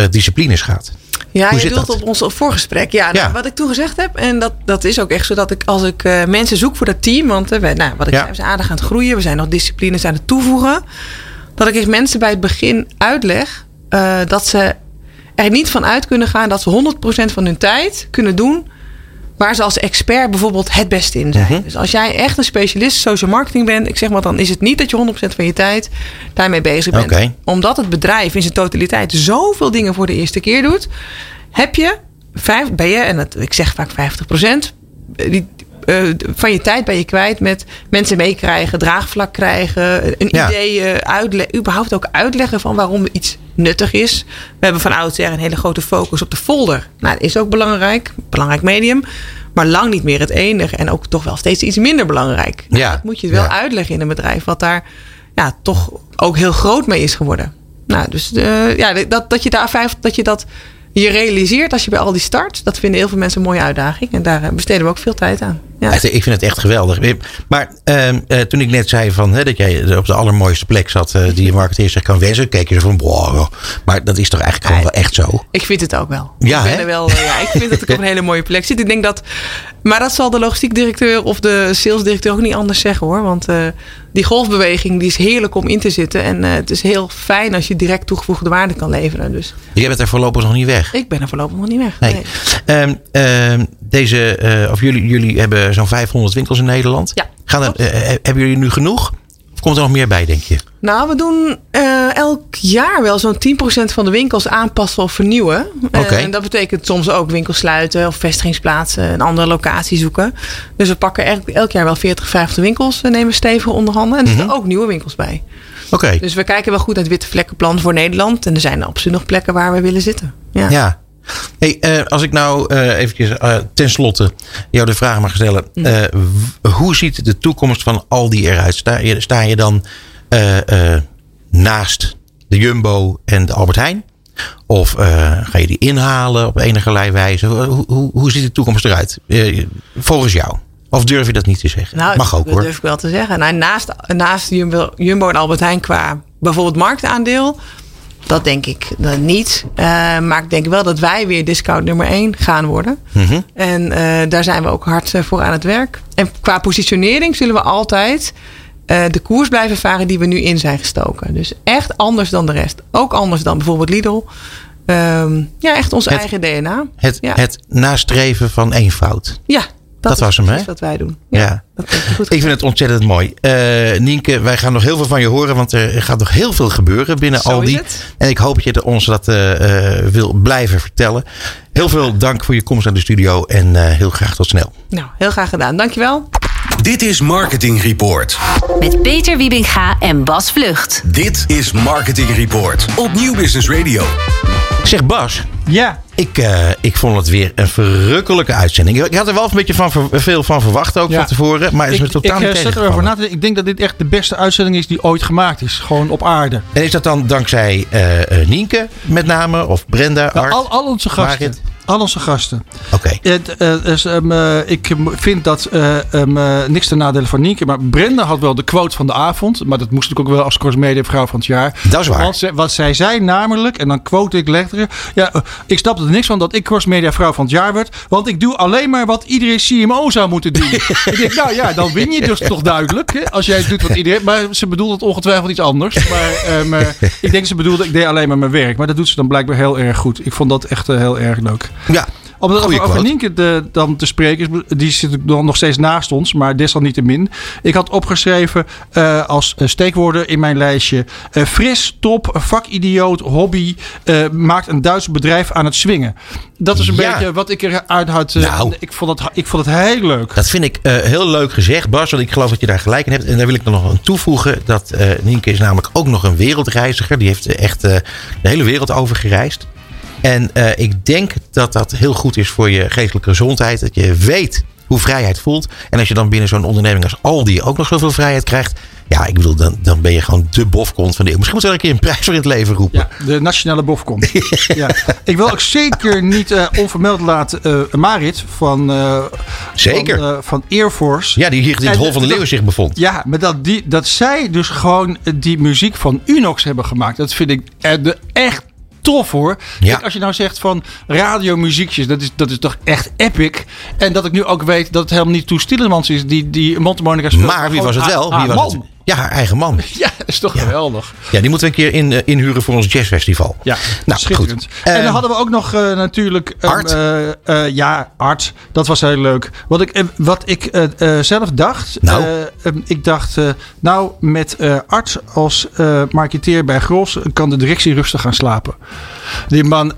disciplines gaat. Ja, Hoe je bedoelt dat? op ons voorgesprek. Ja, nou, Ja. wat ik toen gezegd heb, en dat, dat is ook echt zo dat ik als ik eh, mensen zoek voor dat team, want eh, wij, nou, wat ik Ja. zei, we zijn aardig aan het groeien, we zijn nog disciplines aan het toevoegen, dat ik echt mensen bij het begin uitleg eh, dat ze er niet van uit kunnen gaan dat ze 100% van hun tijd kunnen doen waar ze als expert bijvoorbeeld het beste in zijn. Mhm. Dus als jij echt een specialist social marketing bent, ik zeg maar, dan is het niet dat je 100% van je tijd daarmee bezig bent. Omdat het bedrijf in zijn totaliteit zoveel dingen voor de eerste keer doet, heb je, vijf, ben je, en dat, ik zeg vaak 50%, die, eh, van je tijd ben je kwijt met mensen meekrijgen, draagvlak krijgen, een Ja. idee eh, uitleggen, überhaupt ook uitleggen van waarom iets nuttig is. We hebben van oudsher een hele grote focus op de folder. Nou, dat is ook belangrijk, belangrijk medium, maar lang niet meer het enige en ook toch wel steeds iets minder belangrijk. Nou, Ja. Dat moet je wel Ja. uitleggen in een bedrijf wat daar ja, toch ook heel groot mee is geworden. Nou, dus eh, ja, dat, dat je daar vijf, dat je dat je realiseert als je bij al die start, dat vinden heel veel mensen een mooie uitdaging. En daar besteden we ook veel tijd aan. Ja. Ik vind het echt geweldig. Maar ehm, eh, toen ik net zei van, hè, dat jij op de allermooiste plek zat eh, die je marketeer zich kan wensen, keek je zo van, wow. Maar dat is toch eigenlijk gewoon wel echt zo? Ik vind het ook wel. Ja, ik, ben er wel eh, ja, ik vind dat ik op een hele mooie plek zit. Ik denk dat, maar dat zal de logistiek directeur of de sales directeur ook niet anders zeggen hoor. Want die golfbeweging die is heerlijk om in te zitten. En het is heel fijn als je direct toegevoegde waarde kan leveren. Dus Jij bent er voorlopig nog niet weg. ik ben er voorlopig nog niet weg. Nee. Nee. Ehm, ehm, deze, eh, of jullie, jullie hebben zo'n 500 winkels in Nederland. Ja, Gaan er, eh, hebben jullie nu genoeg? Of komt er nog meer bij, denk je? Nou, we doen eh, elk jaar wel zo'n 10% van de winkels aanpassen of vernieuwen. Eh, Oké. en dat betekent soms ook winkels sluiten of vestigingsplaatsen, een andere locatie zoeken. Dus we pakken elk, elk jaar wel 40, 50 winkels en nemen stevig onder handen. En er zitten ook nieuwe winkels bij. Oké. Dus we kijken wel goed naar het witte vlekkenplan voor Nederland. En er zijn absoluut nog plekken waar we willen zitten. Ja. Ja. Hey, eh, als ik nou eh eventjes eh, tenslotte jou de vraag mag stellen. Mm. hoe ziet de toekomst van Aldi eruit? Sta je, sta je dan naast de Jumbo en de Albert Heijn? Of ga je die inhalen op enige wijze? Hoe, hoe, hoe ziet de toekomst eruit? Volgens jou? Of durf je dat niet te zeggen? Nou, Mag ook dat hoor. durf ik wel te zeggen. Nou, naast, naast Jumbo, Jumbo en Albert Heijn qua bijvoorbeeld marktaandeel. Dat denk ik eh, niet. Eh, maar ik denk wel dat wij weer discount nummer 1 gaan worden. Mhm. En eh, daar zijn we ook hard eh, voor aan het werk. En qua positionering zullen we altijd de koers blijven varen die we nu in zijn gestoken. Dus echt anders dan de rest. Ook anders dan bijvoorbeeld Lidl. Ehm, ja, echt ons Het- eigen DNA. Het, ja. het nastreven van eenvoud. ja, dat, dat was hem, hè? wat wij doen. Ja. Dat heb je goed Ik vind het ontzettend mooi. Eh, Nienke, wij gaan nog heel veel van je horen, want er gaat nog heel veel gebeuren binnen Zo Aldi. is het. En ik hoop dat je ons dat eh, eh, wil blijven vertellen. Heel veel dank voor je komst naar de studio en eh, heel graag tot snel. Nou, heel graag gedaan. Dankjewel. Dit is Marketing Report. Met Peter Wiebinga en Bas Vlucht. Dit is Marketing Report op Nieuw Business Radio. Zeg Bas, Ja, ik, eh, ik vond het weer een verrukkelijke uitzending. Ik had er wel een beetje van, veel van verwacht ook Ja. van tevoren. Maar het is ik, me totaal ik niet eh, erover tegengevallen. na. Ik denk dat dit echt de beste uitzending is die ooit gemaakt is. Gewoon op aarde. En is dat dan dankzij eh, eh, Nienke met name? Of Brenda, Nou, Art? al, al onze gasten. Al onze gasten. Oké. Het, eh, dus, ehm, eh, ik vind dat eh, ehm, eh, niks ten nadele van Nienke. Maar Brenda had wel de quote van de avond. Maar dat moest ik ook wel als Crossmedia vrouw van het jaar. Dat is waar. Want ze- wat zij zei namelijk, en dan quote ik letterlijk. Ja, eh, ik snapte er niks van dat ik Crossmedia vrouw van het jaar werd. Want ik doe alleen maar wat iedere CMO zou moeten doen. ik denk, nou ja, dan win je dus toch duidelijk. Hè, als jij doet wat iedereen... Maar ze bedoelde het ongetwijfeld iets anders. Maar ehm, eh, ik denk ze bedoelde, ik deed alleen maar mijn werk. Maar dat doet ze dan blijkbaar heel erg goed. Ik vond dat echt eh, heel erg leuk. Ja, Om het Goeie over. Nienke de, dan te spreken, die zit dan nog steeds naast ons, maar desalniettemin. Ik had opgeschreven eh, als eh, steekwoorden in mijn lijstje: eh, fris, top, vakidioot, hobby, maakt een Duits bedrijf aan het swingen. Dat is een Ja. beetje wat ik eruit had. Nou. ik, vond het, ik vond het heel leuk. Dat vind ik heel leuk gezegd, Bas. Want ik geloof dat je daar gelijk in hebt. En daar wil ik er nog aan toevoegen. Dat Nienke is namelijk ook nog een wereldreiziger. Die heeft echt de hele wereld over gereisd. En eh, ik denk dat dat heel goed is voor je geestelijke gezondheid. Dat je weet hoe vrijheid voelt. En als je dan binnen zo'n onderneming als Aldi ook nog zoveel vrijheid krijgt. Ja, ik bedoel, dan, dan ben je gewoon de bofkont van de eeuw. Misschien moet je wel een keer een prijs voor in het leven roepen. Ja, de nationale bofkom. ja. Ik wil ook zeker niet eh, onvermeld laten eh, Marit van, Zeker. van, eh, van Air Force. Ja, die hier in het En Hol van de Leeuwen zich bevond. Ja, maar dat, die, dat zij dus gewoon die muziek van Unox hebben gemaakt. Dat vind ik de, echt tof hoor. Ja. Kijk, als je nou zegt van radiomuziekjes, dat is, dat is toch echt epic. En dat ik nu ook weet dat het helemaal niet Toes Tielemans is die, die Montemonica speelt. Maar wie was het wel? Wie was het? Ja, haar eigen man. Ja, dat is toch geweldig. Ja, die moeten we een keer in, eh, inhuren voor ons jazzfestival. Ja, nou, schitterend. goed. en Eh, dan hadden we ook nog eh, natuurlijk... ehm, Art. ja, Art. Dat was heel leuk. Wat ik, wat ik zelf dacht... Nou? ik dacht, nou, met Art als marketeer bij Gros... kan de directie rustig gaan slapen. Die man,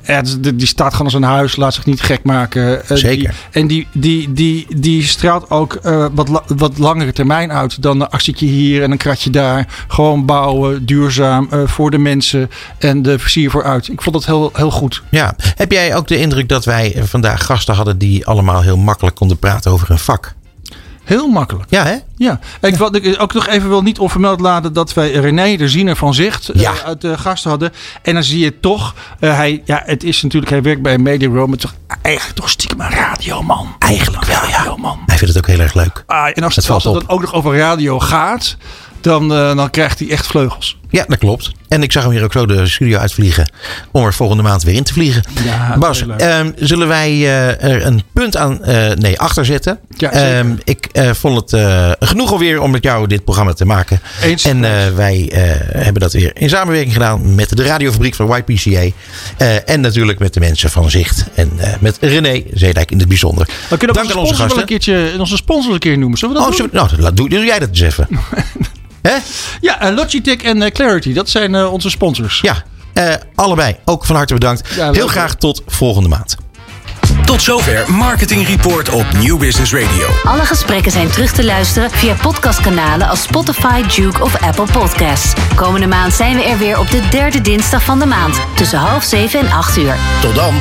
die, staat gewoon als een huis. Laat zich niet gek maken. Zeker. die- en die, die, die, die straalt ook wat, la- wat langere termijn uit... dan een actietje hier en een kratje daar. Gewoon bouwen, duurzaam, eh, voor de mensen en de versier vooruit. Ik vond dat heel, heel goed. Ja, heb jij ook de indruk dat wij vandaag gasten hadden die allemaal heel makkelijk konden praten over hun vak? Heel makkelijk. Ja, hè? Ja, ik wat ik ook nog even wil niet onvermeld laten dat wij René de Ziener van Zicht eh, Ja. uit de gast hadden. En dan zie je toch, eh, hij, ja, het is natuurlijk, hij werkt bij Media Room, maar toch eigenlijk toch stiekem een radioman. Eigenlijk wel, ja. Radioman. Hij vindt het ook heel erg leuk. Ah, en als Het als het dan ook nog over radio gaat, dan, eh, dan krijgt hij echt vleugels. Ja, dat klopt. En ik zag hem hier ook zo de studio uitvliegen. Om er volgende maand weer in te vliegen. Ja, Bas, ehm, zullen wij eh, er een punt aan, eh, nee, achter zetten? Ja. Ehm, ik vond het genoeg alweer om met jou dit programma te maken. Eens. En wij hebben dat weer in samenwerking gedaan met de radiofabriek van YPCA. en natuurlijk met de mensen van Zicht. En met René Zeedijk in het bijzonder. We kunnen Dank aan onze onze wel een gasten. keertje, onze sponsor een keer noemen. Zullen we dat Oh, doen? nou, doe, doe jij dat eens even. Hè? Ja, eh, Logitech en eh, Clarity, dat zijn eh, onze sponsors. Ja, eh, allebei. Ook van harte bedankt. Ja. Heel graag tot volgende maand. Tot zover Marketing Report op New Business Radio. Alle gesprekken zijn terug te luisteren via podcastkanalen als Spotify, Duke of Apple Podcasts. Komende maand zijn we er weer op de derde dinsdag van de maand tussen half zeven en acht uur. Tot dan.